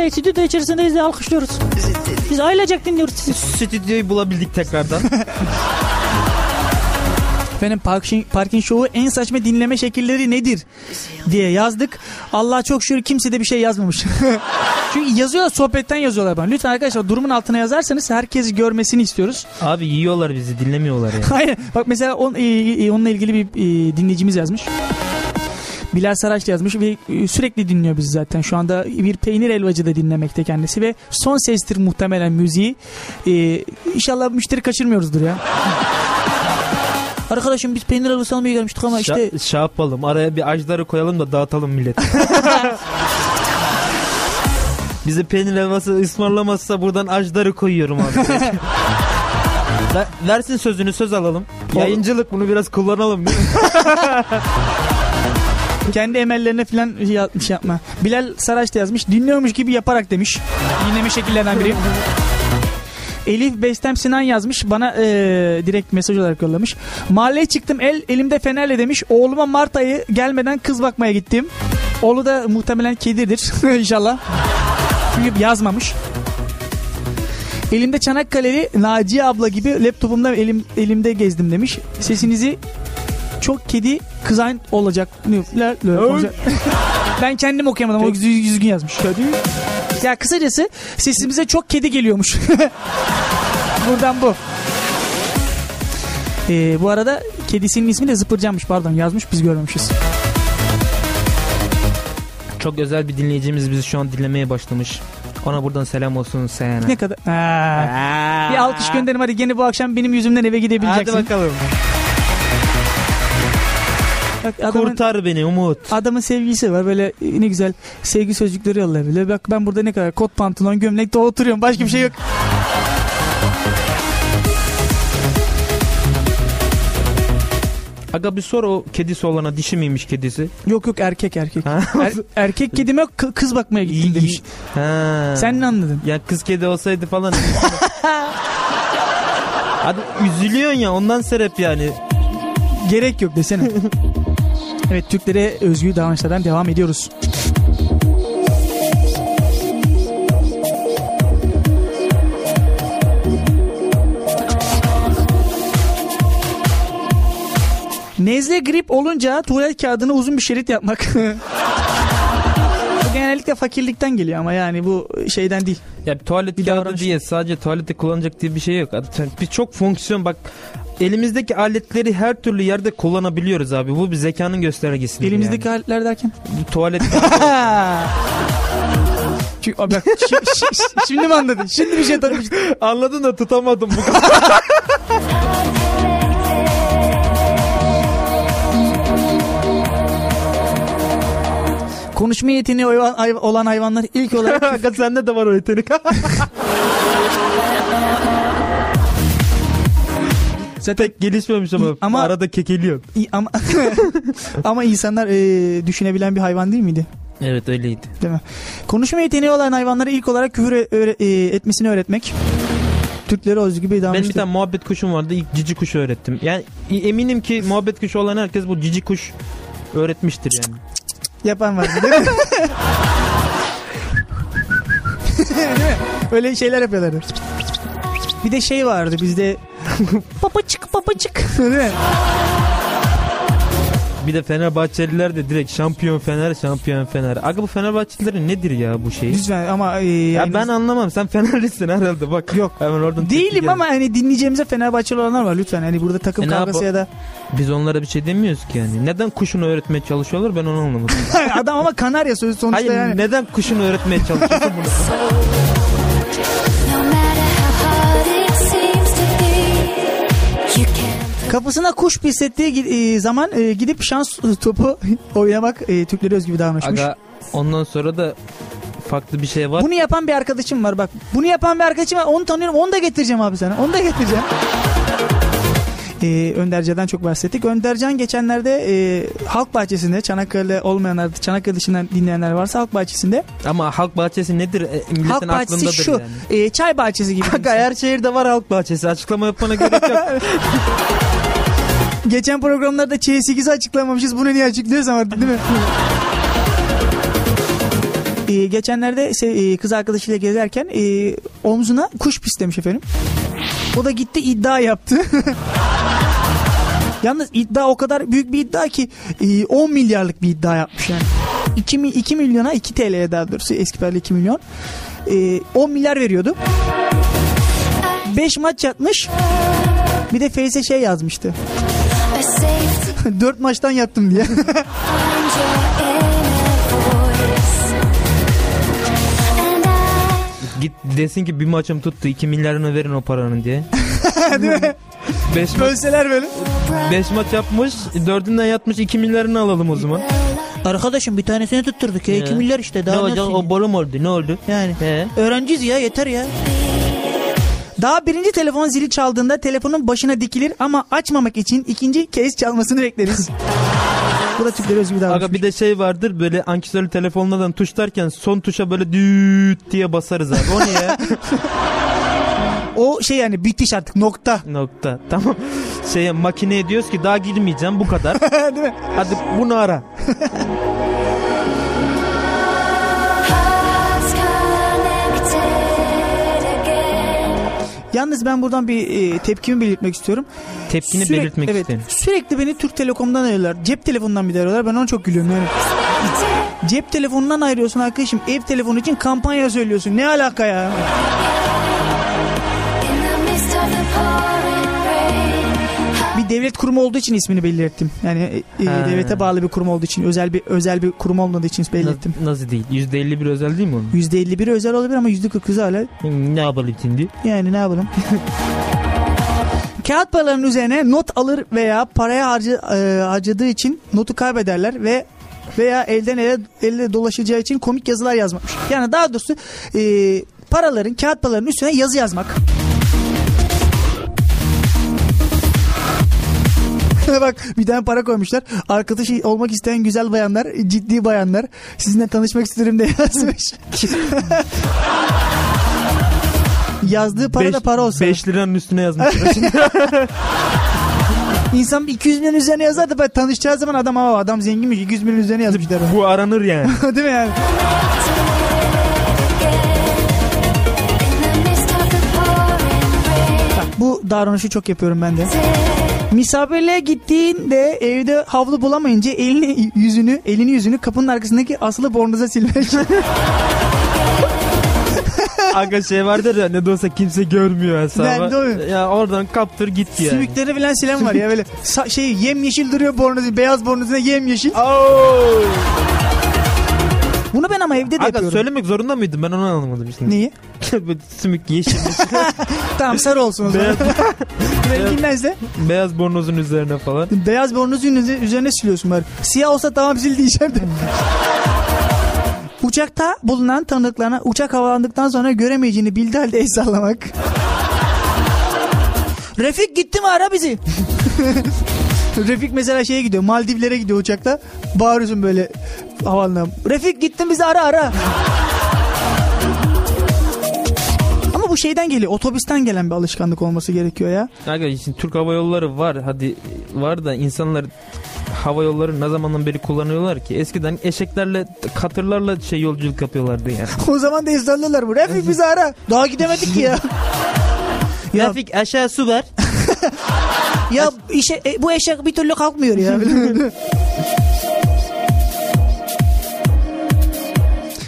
Oley stüdyo içerisindeyiz diye alkışlıyoruz. Biz ailecek dinliyoruz sizi. Stüdyoyu bulabildik tekrardan. Efendim Parkin, Parkin Show'u en saçma dinleme şekilleri nedir diye yazdık. Allah çok şükür kimse de bir şey yazmamış. Çünkü yazıyorlar sohbetten yazıyorlar bana. Lütfen arkadaşlar durumun altına yazarsanız herkes görmesini istiyoruz. Abi yiyorlar bizi dinlemiyorlar yani. Aynen. Bak mesela on, e, e, onunla ilgili bir e, dinleyicimiz yazmış. Bilal Saraçlı yazmış ve e, sürekli dinliyor bizi zaten. Şu anda bir peynir helvacı da dinlemekte kendisi ve son sestir muhtemelen müziği. E, inşallah müşteri kaçırmıyoruzdur ya. Arkadaşım biz peynir helvası almaya gelmiştik ama işte Şa- şey yapalım araya bir ajdarı koyalım da dağıtalım millet. Bize peynir helvası ısmarlamazsa buradan ajdarı koyuyorum abi. Ver- versin sözünü söz alalım. Yayıncılık bunu biraz kullanalım değil mi? Kendi emellerine falan şey yapmış yapma. Bilal Saraç da yazmış. Dinliyormuş gibi yaparak demiş. Dinleme şekillerinden biri. Elif Bestem Sinan yazmış. Bana eee, direkt mesaj olarak yollamış. Mahalleye çıktım el elimde fenerle demiş. Oğluma Mart ayı gelmeden kız bakmaya gittim. Oğlu da muhtemelen kedidir inşallah. Çünkü yazmamış. Elimde Çanakkale'li Naciye abla gibi laptopumda elim, elimde gezdim demiş. Sesinizi çok kedi kızan olacak. La- la- olacak. ben kendim okuyamadım. O yüz- yüzgün yazmış. Ya kısacası sesimize çok kedi geliyormuş. Buradan bu. Ee, bu arada kedisinin ismi de Zıpırcan'mış pardon yazmış biz görmemişiz. Çok özel bir dinleyicimiz bizi şu an dinlemeye başlamış. Ona buradan selam olsun Seyhan'a. Ne kadar... Aa, bir alkış gönderim hadi gene bu akşam benim yüzümden eve gidebileceksin. Hadi bakalım. Bak, adamın, Kurtar beni Umut. adamın sevgisi var böyle ne güzel sevgi sözcükleri yollayabiliyor. Bak ben burada ne kadar kot pantolon gömlekte oturuyorum başka bir şey yok. Aga bir sor o kedisi olana dişi miymiş kedisi? Yok yok erkek erkek. Er- erkek kedim yok kı- kız bakmaya gittim demiş. Ha. Sen ne anladın? Ya kız kedi olsaydı falan. Hadi üzülüyorsun ya ondan sebep yani. Gerek yok desene. evet Türklere özgü davranışlardan devam ediyoruz. Nezle grip olunca tuvalet kağıdını uzun bir şerit yapmak. bu genellikle fakirlikten geliyor ama yani bu şeyden değil. Ya bir tuvalet Bir kağıdı davranış. diye sadece tuvalette kullanacak diye bir şey yok. Biz çok fonksiyon bak elimizdeki aletleri her türlü yerde kullanabiliyoruz abi. Bu bir zekanın göstergesi. Elimizdeki aletler derken. yani. tuvalet. Çünkü, bak, şi- şi- şi- şimdi mi anladın? Şimdi bir şey tanımıştım. Anladın da tutamadım bu kadar. Konuşma yeteneği olan hay- olan hayvanlar ilk olarak sende de var o yetenek. Zaten Pek gelişmemiş ama, Ama- arada kekeliyor. Ama ama insanlar e, düşünebilen bir hayvan değil miydi? Evet öyleydi. Değil mi? Konuşma yeteneği olan hayvanlara ilk olarak küfür e- öğre- e, etmesini öğretmek. Türklere özgü bir Benim bir davranıştır. tane muhabbet kuşum vardı. İlk cici kuşu öğrettim. Yani eminim ki muhabbet kuşu olan herkes bu cici kuş öğretmiştir yani. Yapan var değil mi? değil mi? Öyle şeyler yapıyorlardı. Bir de şey vardı bizde papacık papacık değil mi? Bir de Fenerbahçeliler de direkt şampiyon Fener şampiyon Fener. Aga bu Fenerbahçelilerin nedir ya bu şey? Lütfen ama e, Ya yani- ben anlamam. Sen Fenerlisin herhalde bak. Yok. Hemen oradan değilim ama hani dinleyeceğimize Fenerbahçeli olanlar var lütfen. Hani burada takım E kavgası ya da Biz onlara bir şey demiyoruz ki yani. Neden kuşunu öğretmeye çalışıyorlar ben onu anlamadım. adam ama kanarya sözü sonuçta Hayır yani. neden kuşunu öğretmeye çalışıyorsun bunu? Kapısına kuş pislettiği e, zaman e, gidip şans topu oynamak e, Türklere özgü bir davranışmış. Aga ondan sonra da farklı bir şey var. Bunu yapan bir arkadaşım var bak. Bunu yapan bir arkadaşım var. Onu tanıyorum. Onu da getireceğim abi sana. Onu da getireceğim. Ee, Önderce'den çok bahsettik. Öndercan geçenlerde e, Halk Bahçesi'nde Çanakkale olmayanlar, Çanakkale dışından dinleyenler varsa Halk Bahçesi'nde. Ama halk bahçesi nedir? E, milletin Halk Bahçesi şu. yani. e, çay bahçesi gibi. Aga her şehirde var halk bahçesi. Açıklama yapmana gerek yok. Geçen programlarda Ç8'i açıklamamışız. Bunu niye açıklıyoruz ama değil mi? Ee, geçenlerde e, kız arkadaşıyla gezerken e, omzuna kuş pislemiş efendim. O da gitti iddia yaptı. Yalnız iddia o kadar büyük bir iddia ki e, 10 milyarlık bir iddia yapmış yani. 2, mi- 2 milyona 2 TL'ye daha doğrusu eski parayla 2 milyon. E, 10 milyar veriyordu. 5 maç yatmış. Bir de Face'e şey yazmıştı. 4 maçtan yattım diye. Git desin ki bir maçım tuttu 2 milyarını verin o paranın diye. Değil mi? 5 maç, Bölseler böyle. beş maç yapmış dördünden yatmış 2 milyarını alalım o zaman. Arkadaşım bir tanesini tutturduk ya. 2 Ya. milyar işte. Ne Daha olacak nasıl? o bolum oldu ne oldu? Yani. He. Öğrenciyiz ya yeter ya. Daha birinci telefon zili çaldığında telefonun başına dikilir ama açmamak için ikinci kez çalmasını bekleriz. Bu da Türklere özgü bir davranış. Aga bir de şey vardır böyle ankesörlü telefonlardan tuşlarken son tuşa böyle düt diye basarız abi. O niye? O şey yani bitiş artık nokta. Nokta. Tamam. Şeye makineye diyoruz ki daha girmeyeceğim bu kadar. Değil mi? Hadi bunu ara. Yalnız ben buradan bir e, tepkimi belirtmek istiyorum. Tepkini Sürekli- belirtmek evet, istedim. Sürekli beni Türk Telekom'dan arıyorlar. Cep telefonundan bir de arıyorlar. Ben ona çok gülüyorum yani. Cep telefonundan ayırıyorsun arkadaşım. Ev telefonu için kampanya söylüyorsun. Ne alaka ya? Devlet kurumu olduğu için ismini belirttim. Yani e, e, Ha. devlete bağlı bir kurum olduğu için, özel bir özel bir kurum olmadığı için belirttim. Nasıl, nasıl değil? %51 özel değil mi onun? %51'i özel olabilir ama %49'u hala Ne yapalım şimdi? yani ne yapalım? Kağıt paraların üzerine not alır veya paraya harcı, e, harcadığı için notu kaybederler ve veya elden ele, elle dolaşacağı için komik yazılar yazmak. Yani daha doğrusu e, paraların, kağıt paraların üstüne yazı yazmak. Bak bir tane para koymuşlar. Arkadaşı olmak isteyen güzel bayanlar, ciddi bayanlar sizinle tanışmak isterim de yazmış. Yazdığı para da para olsa. 5 liranın üstüne yazmış. İnsan bir 200 milyon üzerine yazar da tanışacağı zaman adam ama adam zenginmiş 200 milyon üzerine yazmış der. Bu aranır yani. Değil mi yani? Bu davranışı çok yapıyorum ben de. Misafirliğe gittiğinde evde havlu bulamayınca elini yüzünü elini yüzünü kapının arkasındaki asılı bornoza silmek. Aga şey vardır ya ne de olsa kimse görmüyor hesabı. Ben de Ya oradan kaptır git yani. Sümükleri falan silen var ya böyle sa- şey yem yeşil duruyor bornozu beyaz bornozuna yem yeşil. Bunu ben ama evde de Aga yapıyorum. söylemek zorunda mıydım ben onu anlamadım şimdi. Neyi? Böyle Sümük yeşil Tamam sarı olsun o zaman. beyaz, Rengindense beyaz bornozun üzerine falan. beyaz bornozun üzerine, siliyorsun bari. Siyah olsa tamam sil diyeceğim de. Uçakta bulunan tanıklarına uçak havalandıktan sonra göremeyeceğini bildiği halde el sallamak. Refik gitti mi ara bizi. Refik mesela şeye gidiyor Maldivlere gidiyor uçakta. Bağırıyorsun böyle havalına. Refik gittin bizi ara ara. Ama bu şeyden geliyor. Otobüsten gelen bir alışkanlık olması gerekiyor ya. Aga şimdi Türk Hava Yolları var hadi var da insanlar hava yolları ne zamandan beri kullanıyorlar ki eskiden eşeklerle katırlarla şey yolculuk yapıyorlardı yani. O zaman da ezberlerler bu. Refik bizi ara. Daha gidemedik ki ya. ya, Trafik aşağı su ver. ya işe, e, bu eşek bir türlü kalkmıyor ya.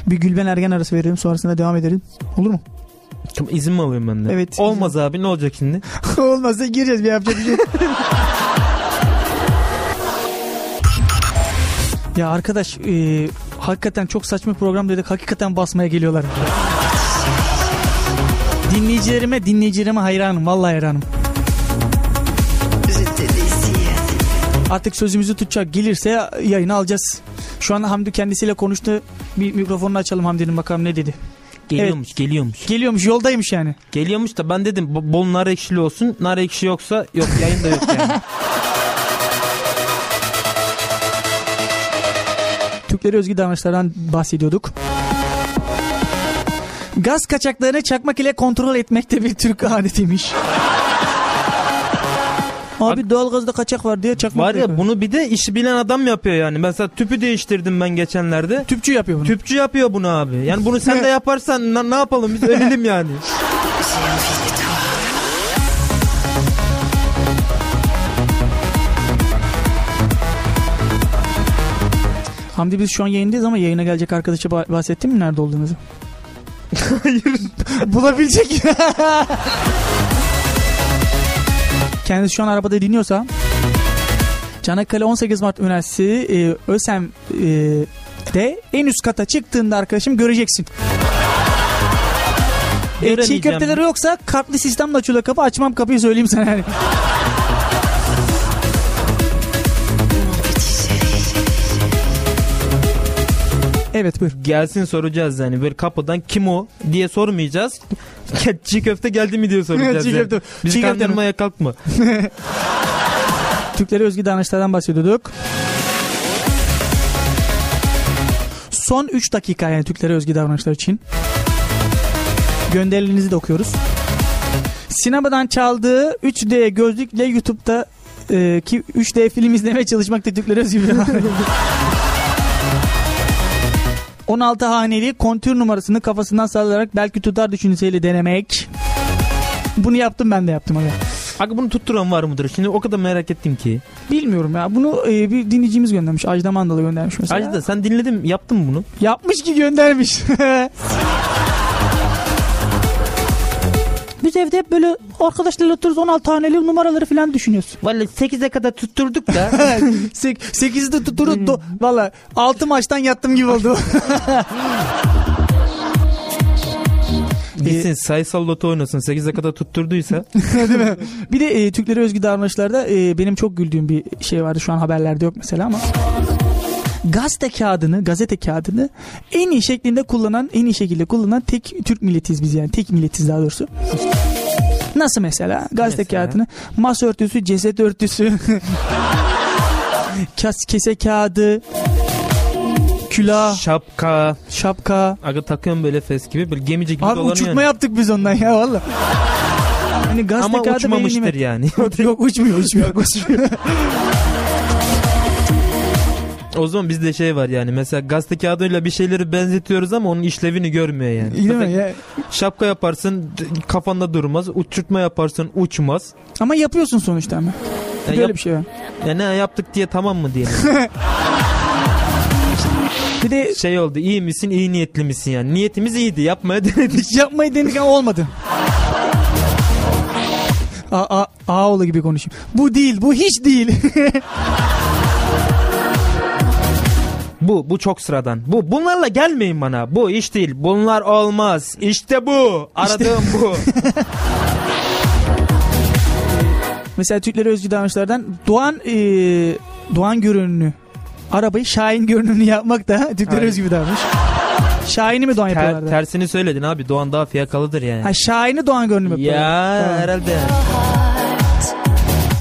bir Gülben Ergen arası verelim sonrasında devam edelim. Olur mu? Tamam, izin mi alayım ben de? Evet. Olmaz abi ne olacak şimdi? Olmazsa gireceğiz bir yapacak bir şey. ya arkadaş e, hakikaten çok saçma program dedik. Hakikaten basmaya geliyorlar. Dinleyicilerime dinleyicilerime hayranım. Vallahi hayranım. Artık sözümüzü tutacak. Gelirse yayını alacağız. Şu anda Hamdi kendisiyle konuştu. Bir mikrofonunu açalım Hamdi'nin bakalım ne dedi. Geliyormuş geliyormuş. Geliyormuş yoldaymış yani. Geliyormuş da ben dedim bo- bol nar ekşili olsun. Nar ekşi yoksa yok yayında yok yani. Türklere özgü davranışlardan bahsediyorduk. Gaz kaçaklarını çakmak ile kontrol etmek de bir Türk adetiymiş. Abi doğalgazda kaçak var diye çakmak Var ya yapıyor. bunu bir de işi bilen adam yapıyor yani. Mesela tüpü değiştirdim ben geçenlerde. Tüpçü yapıyor bunu. Tüpçü yapıyor bunu abi. Yani bunu sen de yaparsan na- ne yapalım biz ölelim yani. Hamdi biz şu an yayındayız ama yayına gelecek arkadaşa bah- bahsettin mi nerede olduğunuzu? Hayır. Bulabilecek. Kendisi şu an arabada dinliyorsa Çanakkale 18 Mart Üniversitesi e, ÖSEM e, de en üst kata çıktığında arkadaşım göreceksin. E, çiğ köfteleri yoksa kartlı sistemle açılıyor kapı açmam kapıyı söyleyeyim sana yani. Evet buyur. Gelsin soracağız yani böyle kapıdan kim o diye sormayacağız. Çiğ köfte geldi mi diye soracağız. Çiğ yani. köfte. Bizi Çiğ köfte mi? kandırmaya kalkma. Türklere özgü davranışlardan bahsediyorduk. Son 3 dakika yani Türklere özgü davranışlar için. Gönderilerinizi de okuyoruz. Sinemadan çaldığı 3D gözlükle YouTube'da e, ki 3D film izlemeye çalışmakta Türklere özgü bir. 16 haneli kontür numarasını kafasından sallayarak belki tutar düşüncesiyle denemek. Bunu yaptım ben de yaptım. Abi. Aga bunu tutturan var mıdır? Şimdi o kadar merak ettim ki. Bilmiyorum ya. Bunu e, bir dinleyicimiz göndermiş. Ajda Mandalı göndermiş mesela. Ajda sen dinledin? Yaptın mı bunu? Yapmış ki göndermiş. Biz evde hep böyle arkadaşlarla otururuz 16 taneli numaraları falan düşünüyoruz. Vallahi 8'e kadar tutturduk da. 8'i de tutturuz. Do- Valla 6 maçtan yattım gibi oldu. Gitsin sayısal loto oynasın 8'e kadar tutturduysa. Değil mi? Bir de e, Türklere özgü davranışlarda e, benim çok güldüğüm bir şey vardı. Şu an haberlerde yok mesela ama. Gazete kağıdını, gazete kağıdını en iyi şeklinde kullanan, en iyi şekilde kullanan tek Türk milletiyiz biz yani. Tek milletiz daha doğrusu. Nasıl mesela? Gazete Mesela? kağıdını masa örtüsü, ceset örtüsü, kas, kese kağıdı, külah, Şapka. şapka. Aga takıyorum böyle fes gibi. Böyle gemici gibi Abi uçurtma yaptık biz ondan ya valla. Hani gazete Ama kağıdı uçmamıştır yani. Yok uçmuyor uçmuyor. uçmuyor. o zaman bizde şey var yani. Mesela gazete kağıdıyla bir şeyleri benzetiyoruz ama onun işlevini görmüyor yani. Değil mi? Ya, Şapka yaparsın kafanda durmaz. Uçurtma yaparsın uçmaz. ama yapıyorsun sonuçta ama. Ya, Böyle yap- bir şey var. ya ne yaptık diye tamam mı diyelim. Bir de şey oldu iyi misin iyi niyetli misin yani. Niyetimiz iyiydi yapmaya denedik. yapmayı denedik ama olmadı. A, a, Ağoğlu gibi konuşayım. Bu değil, bu hiç değil. Bu bu çok sıradan. Bu bunlarla gelmeyin bana. Bu iş değil. Bunlar olmaz. İşte bu. Aradığım bu. Mesela Türklere özgü davranışlardan Doğan e, Doğan görünümlü arabayı Şahin görünümlü yapmak da Türklere özgü bir davranış. Şahin'i mi Doğan Ter- yapıyorlardı? tersini söyledin abi. Doğan daha fiyakalıdır yani. Ha Şahin'i Doğan görünümü yapıyorlar. ya herhalde.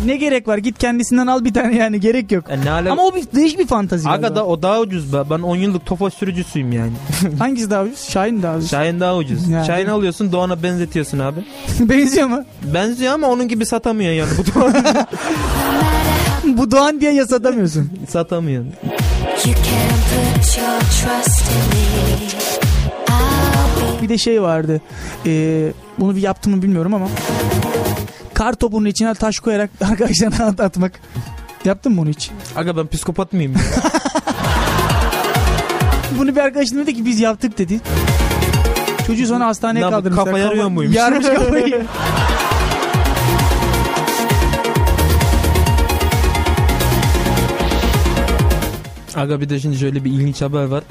Ne gerek var? Git kendisinden al bir tane yani gerek yok. E, ne ala- Ama o bir değişik bir fantazi. Aga da o daha ucuz be. Ben 10 yıllık Tofaş sürücüsüyüm yani. Hangisi daha ucuz? Şahin daha ucuz. Şahin daha ucuz. Yani. Şahin alıyorsun Doğan'a benzetiyorsun abi. Benziyor mu? Benziyor ama onun gibi satamıyor yani. Bu Doğan Bu Doğan diye yasatamıyorsun. satamıyor. You can put your trust in me. I'll be Bir de şey vardı. Ee, bunu bir yaptım mı bilmiyorum ama. Kar topunun içine taş koyarak arkadaşlarına at- atmak. Yaptın mı bunu hiç? Aga ben psikopat mıyım? Bunu bir arkadaşım dedi ki biz yaptık dedi. Çocuğu sonra hastaneye Ne kaldırmışlar. kafa yarıyor muymuş? Yarmış kafayı. Aga bir de şimdi şöyle bir ilginç haber var.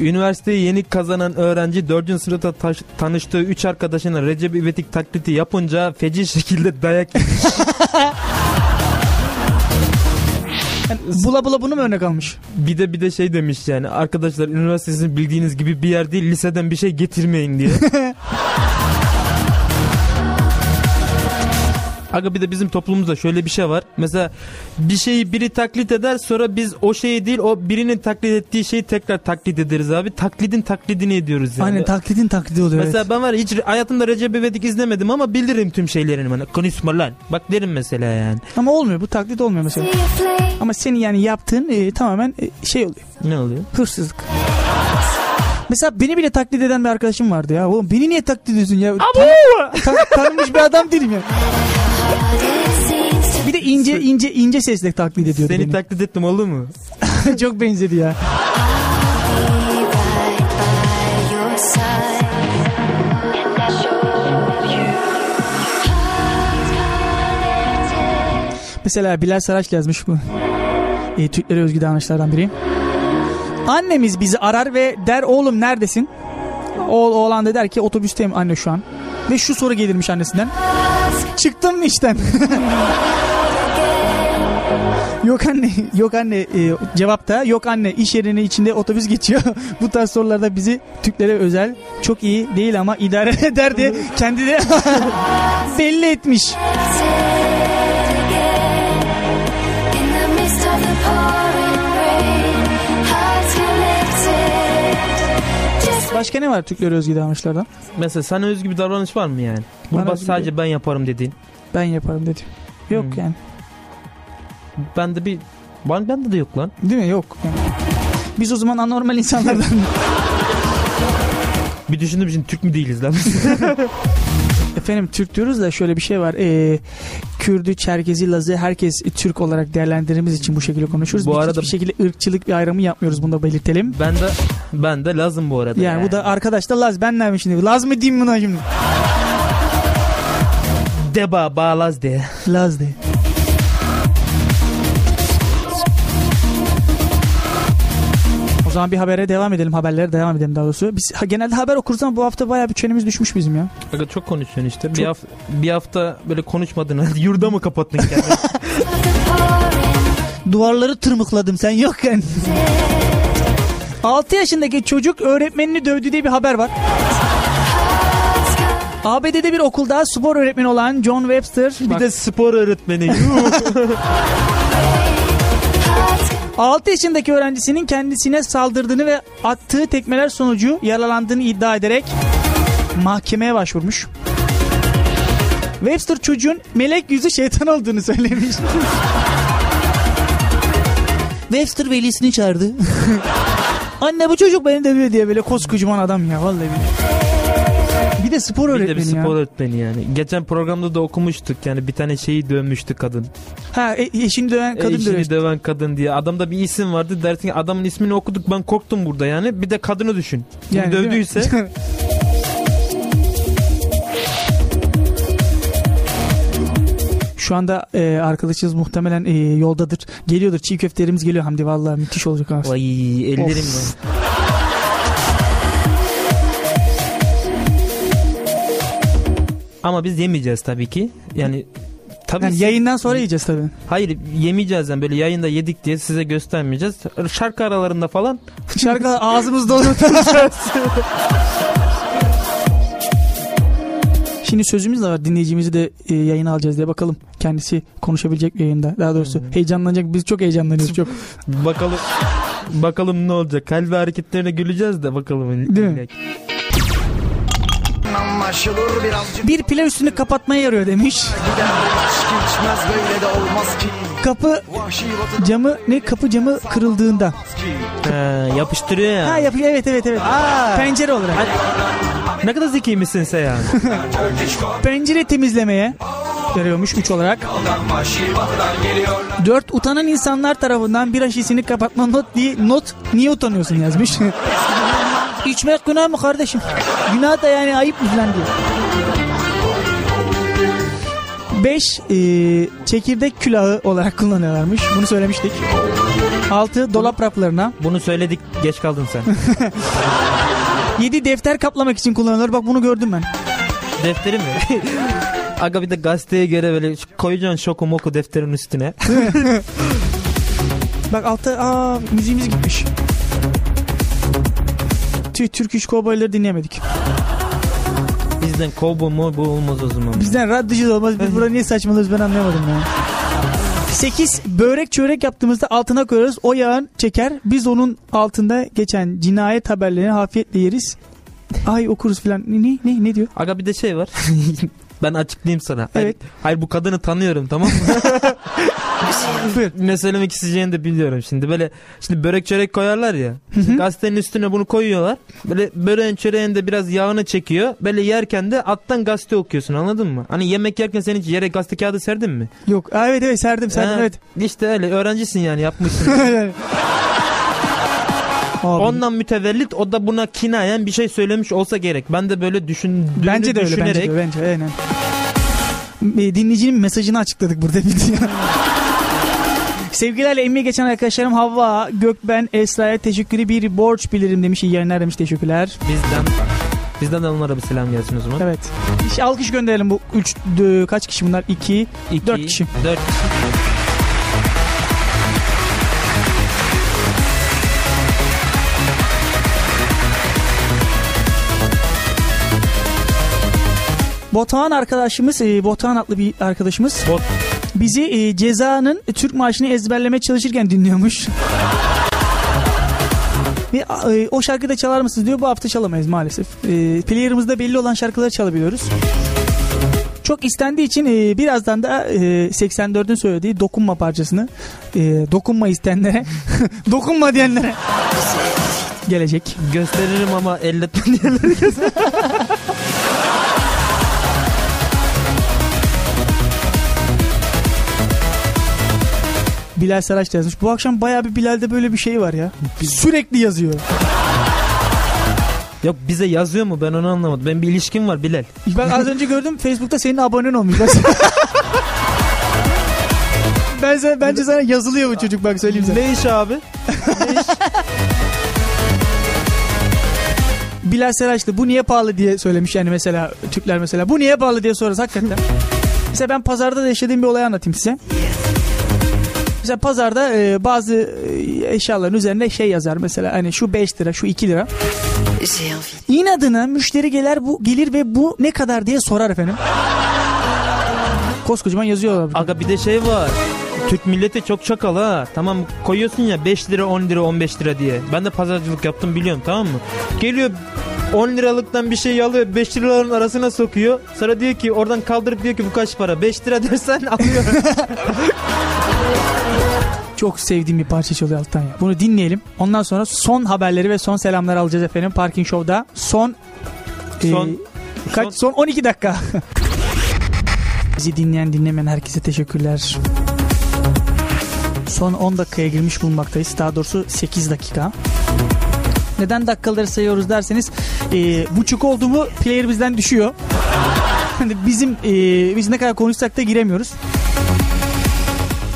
Üniversiteyi yeni kazanan öğrenci 4. sınıfta taş- tanıştığı 3 arkadaşına Recep İvedik taklidi yapınca feci şekilde dayak yemiş. bula bula bunu mu örnek almış? Bir de bir de şey demiş yani arkadaşlar üniversitesini bildiğiniz gibi bir yer değil liseden bir şey getirmeyin diye. Aga bir de bizim toplumumuzda şöyle bir şey var. Mesela bir şeyi biri taklit eder sonra biz o şeyi değil o birinin taklit ettiği şeyi tekrar taklit ederiz abi. Taklidin taklidini ediyoruz yani. Aynen taklidin taklidi oluyor. Mesela evet. ben var ya hiç hayatımda Recep İvedik izlemedim ama bilirim tüm şeylerini bana. Konuşma lan. Bak derim mesela yani. Ama olmuyor bu taklit olmuyor mesela. Ama senin yani yaptığın e, tamamen e, şey oluyor. Ne oluyor? Hırsızlık. Mesela beni bile taklit eden bir arkadaşım vardı ya. Oğlum beni niye taklit ediyorsun ya? Tan- tan- tanınmış bir adam değilim ya. Bir de ince ince ince sesle taklit ediyordu Seni beni. taklit ettim oldu mu? Çok benzedi ya. Mesela Bilal Saraç yazmış bu. E, Türklere özgü davranışlardan biri. Annemiz bizi arar ve der oğlum neredesin? Oğul, oğlan da der ki otobüsteyim anne şu an. Ve şu soru gelirmiş annesinden. Çıktın mı işten? yok anne, yok anne e, cevap da yok anne iş yerinin içinde otobüs geçiyor. Bu tarz sorularda bizi Türklere özel çok iyi değil ama idare eder diye kendi de belli etmiş. Başka ne var Türklere özgü davranışlardan? Mesela sana özgü bir davranış var mı yani? Bunu bak sadece ben yaparım dediğin. Ben yaparım dedi. Yok Hmm. yani. Ben de bir... Ben, bende de yok lan. Değil mi? Yok. Yani. Biz o zaman anormal insanlardan. Bir düşündüm şimdi Türk mü değiliz lan? Efendim Türk diyoruz da şöyle bir şey var. Ee, Kürdü, Çerkezi, Lazı herkes Türk olarak değerlendirdiğimiz için bu şekilde konuşuyoruz. Bu Biz arada- hiçbir şekilde ırkçılık bir ayrımı yapmıyoruz. Bunu da belirtelim. ben de ben de lazım bu arada. Yani bu da arkadaş da Laz. Ben ne yapayım şimdi? Laz mı diyeyim buna şimdi? deba bağlaz diye. Laz de. O zaman bir habere devam edelim. Haberlere devam edelim daha doğrusu. Biz ha, genelde haber okuruz ama bu hafta bayağı bir çenemiz düşmüş bizim ya. Aga çok konuşuyorsun işte. Çok- Bir, hafta, bir hafta böyle konuşmadın. Yurda mı kapattın kendini? Duvarları tırmıkladım sen yokken. 6 yaşındaki çocuk öğretmenini dövdü diye bir haber var. ABD'de bir okulda spor öğretmeni olan John Webster bir bak, de spor öğretmeni. Yuh. 6 yaşındaki öğrencisinin kendisine saldırdığını ve attığı tekmeler sonucu yaralandığını iddia ederek mahkemeye başvurmuş. Webster çocuğun melek yüzü şeytan olduğunu söylemiş. Webster velisini çağırdı. Anne bu çocuk beni dövüyor diye böyle koskocaman adam ya vallahi. billahi. Bir de spor bir de öğretmeni bir ya. spor öğretmeni yani. Geçen programda da okumuştuk yani bir tane şeyi dövmüştü kadın. Ha e, eşini döven kadın Eşini dövüyor. döven kadın diye. Adamda bir isim vardı dersin ki adamın ismini okuduk ben korktum burada yani. Bir de kadını düşün. Bunu Yani, dövdüyse Şu anda e, arkadaşımız muhtemelen e, yoldadır. Geliyordur. Çiğ köftelerimiz geliyor Hamdi. Vallahi müthiş olacak abi. Vay ellerim Ama biz yemeyeceğiz tabii ki. Yani tabii Yani yayından sonra yiyeceğiz tabii. Hayır yemeyeceğiz yani böyle yayında yedik diye size göstermeyeceğiz. Şarkı aralarında falan Şarkı ağzımızda unutacağız. Şimdi sözümüz de var. Dinleyicimizi de e, yayına alacağız diye bakalım. Kendisi konuşabilecek mi yayında? Daha doğrusu heyecanlanacak. Biz çok heyecanlanıyoruz çok. bakalım bakalım ne olacak. Kalbi hareketlerine güleceğiz de bakalım. Değil mi? Anlaşılır birazcık Bir pilav üstünü kapatmaya yarıyor demiş. gider İçki içmez böyle de olmaz ki Kapı camı ne kapı camı kırıldığında. Ha, yapıştırıyor ya. Ha yapıyor evet evet evet. Pencere olarak. Ne kadar zekiymişsin sen yani. Pencere temizlemeye yarıyormuş 3 olarak. 4 utanan insanlar tarafından bir şişesini kapatma not diye not niye utanıyorsun yazmış. İçmek günah mı kardeşim? Günah da yani ayıp mı falan diye. 5 çekirdek külahı olarak kullanıyorlarmış. Bunu söylemiştik. 6 dolap raflarına. Bunu söyledik geç kaldın sen. 7 defter kaplamak için kullanıyorlar. Bak bunu gördüm ben. Defteri mi? Aga bir de gazeteye göre böyle koyacaksın şoku moku defterin üstüne. Bak altta aa müziğimiz gitmiş. Türk iş kovboyları dinleyemedik. Bizden kovboy mu bu olmaz o zaman. Bizden radyocu olmaz. Biz burada niye saçmalıyoruz ben anlayamadım ya. 8 börek çörek yaptığımızda altına koyarız. O yağın çeker. Biz onun altında geçen cinayet haberlerini hafiyetle yeriz. Ay okuruz filan. Ne, ne ne diyor? Aga bir de şey var. ben açıklayayım sana. Evet. Hayır bu kadını tanıyorum tamam mı? Buyur. ne söylemek isteyeceğini de biliyorum şimdi. Böyle şimdi börek çörek koyarlar ya. Şimdi gazetenin üstüne bunu koyuyorlar. Böyle böreğin çöreğin de biraz yağını çekiyor. Böyle yerken de alttan gazete okuyorsun anladın mı? Hani yemek yerken sen hiç yere gazete kağıdı serdin mi? Yok. Aa, evet evet serdim serdim Ha, evet. İşte öyle öğrencisin yani yapmışsın. Abi, Ondan mütevellit o da buna kinayen bir şey söylemiş olsa gerek. Ben de böyle düşündüğünü bence de öyle düşünerek bence de bence aynen. E, Dinleyicinin mesajını açıkladık burada video. Sevgilerle emeği geçen arkadaşlarım Havva, Gökben, Esra'ya teşekkürü bir borç bilirim demiş. İyi yayınlar demiş. Teşekkürler. bizden bizden de onlara bir selam gelsin o zaman. Evet. İşte alkış gönderelim bu 3 kaç kişi bunlar? 2 İki, Dört kişi. Dört kişi. Botan arkadaşımız, e, Botan adlı bir arkadaşımız Bot. Bizi e, cezanın Türk marşını ezberlemeye çalışırken dinliyormuş. Ve e, o şarkıyı da çalar mısınız diyor. Bu hafta çalamayız maalesef. E, player'ımızda belli olan şarkıları çalabiliyoruz. Çok istendiği için e, birazdan da e, 84'ün söylediği dokunma parçasını e, dokunma isteyenlere dokunma diyenlere gelecek. Gösteririm ama elletme diyenleri Bilal Saraç yazmış. Bu akşam bayağı bir Bilal'de böyle bir şey var ya. Sürekli yazıyor. Yok bize yazıyor mu ben onu anlamadım. Ben bir ilişkim var Bilal. Ben az önce gördüm Facebook'ta senin abonen olmuş. ben sana, bence sana yazılıyor bu çocuk bak söyleyeyim sana. Ne iş abi? Bilal Saraç da bu niye pahalı diye söylemiş yani mesela Türkler mesela. Bu niye pahalı diye sorarız hakikaten. mesela ben pazarda da yaşadığım bir olay anlatayım size. Mesela pazarda e, bazı e, eşyaların üzerine şey yazar mesela hani şu 5 lira şu 2 lira. İnadına müşteri gelir bu gelir ve bu ne kadar diye sorar efendim. Koskocaman yazıyorlar. Aga bir de şey var. Türk milleti çok çakal ha. Tamam koyuyorsun ya 5 lira 10 lira 15 lira diye. Ben de pazarcılık yaptım biliyorum tamam mı? Geliyor 10 liralıktan bir şey alıyor 5 liraların arasına sokuyor. Sonra diyor ki oradan kaldırıp diyor ki bu kaç para? 5 lira dersen alıyor. Çok sevdiğim bir parça çalıyor alttan ya. Bunu dinleyelim. Ondan sonra son haberleri ve son selamları alacağız efendim Parking Show'da. Son Son- e, kaç son 12 dakika. Bizi dinleyen dinlemeyen herkese teşekkürler. Son 10 dakikaya girmiş bulunmaktayız. Daha doğrusu 8 dakika. Neden dakikaları sayıyoruz derseniz e, buçuk oldu mu player bizden düşüyor. Bizim e, biz ne kadar konuşsak da giremiyoruz.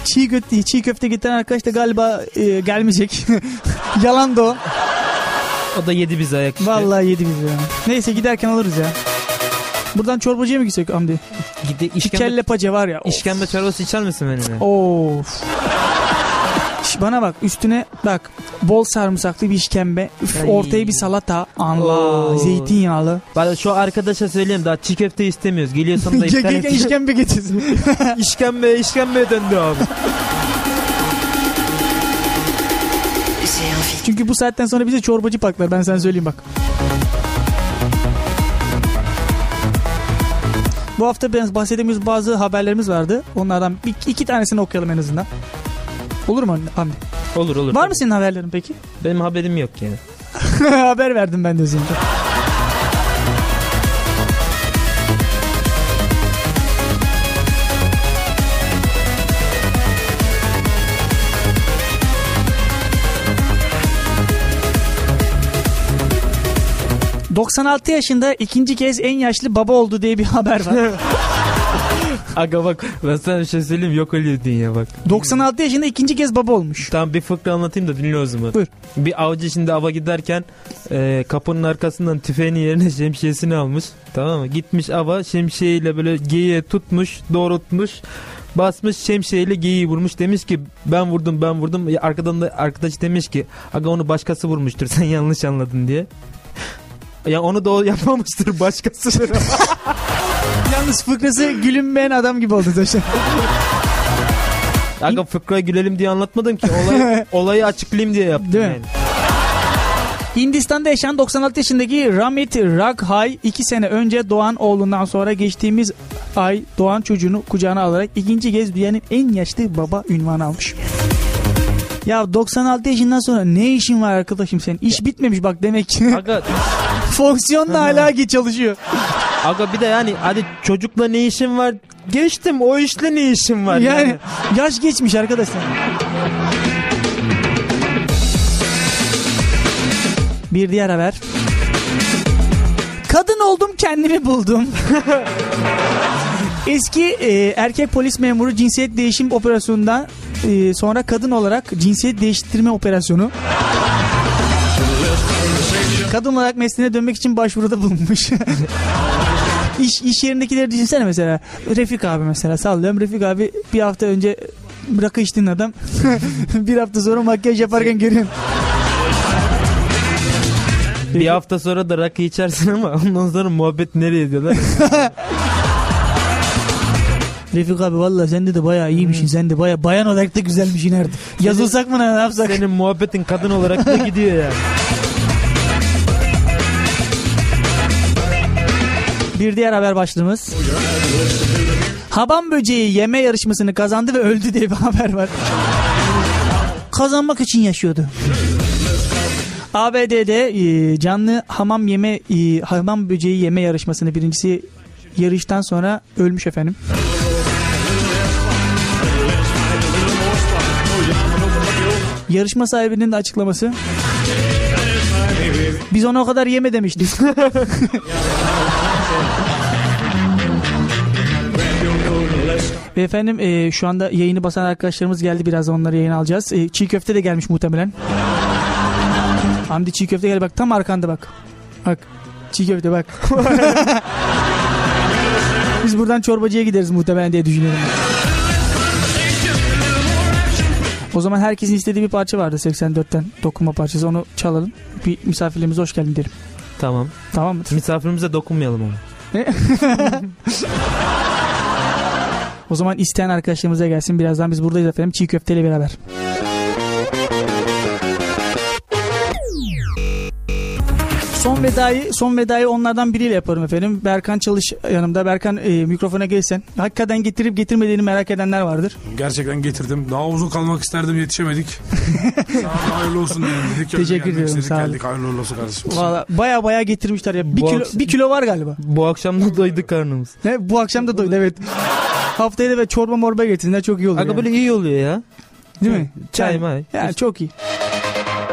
Çiğ köfte, çiğ köfte getiren arkadaş da galiba e, gelmeyecek. Yalan da o. O da yedi bizi ayak işte. Vallahi yedi bizi ya. Neyse giderken alırız ya. Buradan çorbacıya mı gitsek Hamdi? Gide, işkembe, kelle paça var ya. of. işkembe çorbası içer misin benimle? Of. Şş, Bana bak üstüne bak bol sarımsaklı bir işkembe üf, Ay. ortaya bir salata Allah Oo. zeytinyağlı Bak şu arkadaşa söyleyeyim daha çiğ köfte istemiyoruz. Geliyor sonunda Ge- iptal et. işkembe getirsin işkembe işkembe döndü abi. çünkü bu saatten sonra bize çorbacı paklar ben sana söyleyeyim bak Bu hafta bahsedemiyoruz bazı haberlerimiz vardı. Onlardan bir, iki tanesini okuyalım en azından. Olur mu Hamdi? Olur olur. Var mı senin haberlerin peki? Benim haberim yok yani. Haber verdim ben de özünde. ...96 yaşında ikinci kez en yaşlı baba oldu diye bir haber var. Aga bak ben sana bir şey söyleyeyim yok öyle dünya bak. 96 yaşında ikinci kez baba olmuş. Tamam bir fıkra anlatayım da dinle o zaman. Buyur. Bir avcı şimdi ava giderken e, kapının arkasından tüfeğini yerine şemsiyesini almış. Tamam mı? Gitmiş ava şemsiyeyle böyle geyiğe tutmuş doğrultmuş. Basmış şemsiyeyle geyiği vurmuş. Demiş ki ben vurdum ben vurdum. Arkadan da arkadaş demiş ki aga onu başkası vurmuştur sen yanlış anladın diye. Ya onu da o yapmamıştır başkasıdır. Yalnız fıkrası gülünmeyen adam gibi oldu zaten. Aga fıkraya gülelim diye anlatmadım ki. Olay, olayı açıklayayım diye yaptım Değil mi? yani. Hindistan'da yaşayan 96 yaşındaki Ramit Raghai 2 sene önce doğan oğlundan sonra geçtiğimiz ay doğan çocuğunu kucağına alarak ikinci kez dünyanın en yaşlı baba ünvanı almış. Ya 96 yaşından sonra ne işin var arkadaşım senin? İş bitmemiş bak demek ki. Aga Fonksiyonla hala ki çalışıyor. Aga bir de yani hadi çocukla ne işin var? Geçtim o işle ne işin var? Yani, Yani, yaş geçmiş arkadaşlar. Bir diğer haber. Kadın oldum kendimi buldum. Eski e, erkek polis memuru cinsiyet değişim operasyonundan e, sonra kadın olarak cinsiyet değiştirme operasyonu. Kadın olarak mesleğine dönmek için başvuruda bulunmuş. iş, iş yerindekileri düşünsene mesela. Refik abi mesela sallıyorum. Refik abi bir hafta önce rakı içtiğin adam. bir hafta sonra makyaj yaparken görüyorum. bir hafta sonra da rakı içersin ama ondan sonra muhabbet nereye diyorlar? Refik abi valla sen de bayağı iyiymişsin. Sen de bayağı bayan olarak da güzelmişsin nerede. Yazılsak mı ne yapsak? Senin muhabbetin kadın olarak da gidiyor yani. Bir diğer haber başlığımız. Haban böceği yeme yarışmasını kazandı ve öldü diye bir haber var. Kazanmak için yaşıyordu. ABD'de e, canlı hamam yeme e, hamam böceği yeme yarışmasını birincisi yarıştan sonra ölmüş efendim. Yarışma sahibinin de açıklaması. Biz ona o kadar yeme demiştik. Efendim e, şu anda yayını basan arkadaşlarımız geldi. Birazdan onları yayına alacağız. E, çiğ köfte de gelmiş muhtemelen. Hamdi çiğ köfte gel bak tam arkanda bak. Bak çiğ köfte bak. Biz buradan çorbacıya gideriz muhtemelen diye düşünüyorum. O zaman herkesin istediği bir parça vardı 84'ten dokunma parçası onu çalalım. Bir misafirlerimize hoş geldin derim. Tamam. Tamam mı? Misafirimize dokunmayalım ama. O zaman isteyen arkadaşlarımıza gelsin. Birazdan biz buradayız efendim çiğ köfteyle beraber. Son vedayı, son vedayı onlardan biriyle yaparım efendim. Berkan Çalış yanımda. Berkan e, mikrofona gelsen. Hakikaten getirip getirmediğini merak edenler vardır. Gerçekten getirdim. Daha uzun kalmak isterdim yetişemedik. Sağ ol, hayırlı olsun diyelim dedik. Teşekkür ediyorum, sağ olun. Geldik hayırlı olsun kardeşim. Valla baya baya getirmişler ya. Bir Bu kilo, akşam- bir kilo var galiba. Bu akşam da doydu karnımız. Ne? Bu akşam da doydu evet. Haftaya da çorba morba getirsinler çok iyi olur. Aga yani. böyle iyi oluyor ya. Değil mi? Çay may. Yani çok iyi.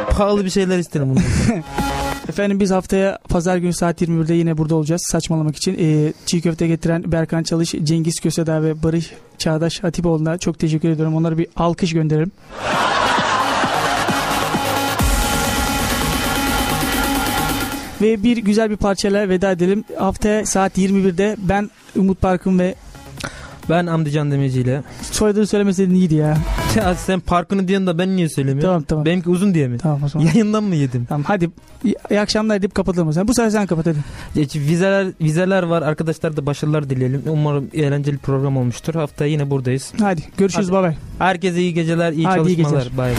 Pahalı bir şeyler isterim bundan. Efendim biz haftaya pazar günü saat 21'de yine burada olacağız saçmalamak için. Ee, çiğ köfte getiren Berkan Çalış, Cengiz Köseda ve Barış Çağdaş Hatipoğlu'na çok teşekkür ediyorum. Onlara bir alkış gönderelim. Ve bir güzel bir parçayla veda edelim. Haftaya saat 21'de ben Umut Parkın ve Ben Amdican Demirci ile. soyadını söylemeseydin iyiydi ya. Ya sen parkını diyorsun da ben niye söylemiyorum? Tamam tamam. Benimki uzun diye mi? Tamam o zaman. Yayından mı yedim? Tamam hadi iyi, iyi akşamlar deyip kapatalım zaman. Bu sefer sen kapat hadi. Geç, vizeler vizeler var. Arkadaşlar da başarılar dileyelim. Umarım eğlenceli program olmuştur. Haftaya yine buradayız. Hadi görüşürüz Hadi. bay bay. Herkese iyi geceler, iyi Hadi iyi çalışmalar. geceler. Bye.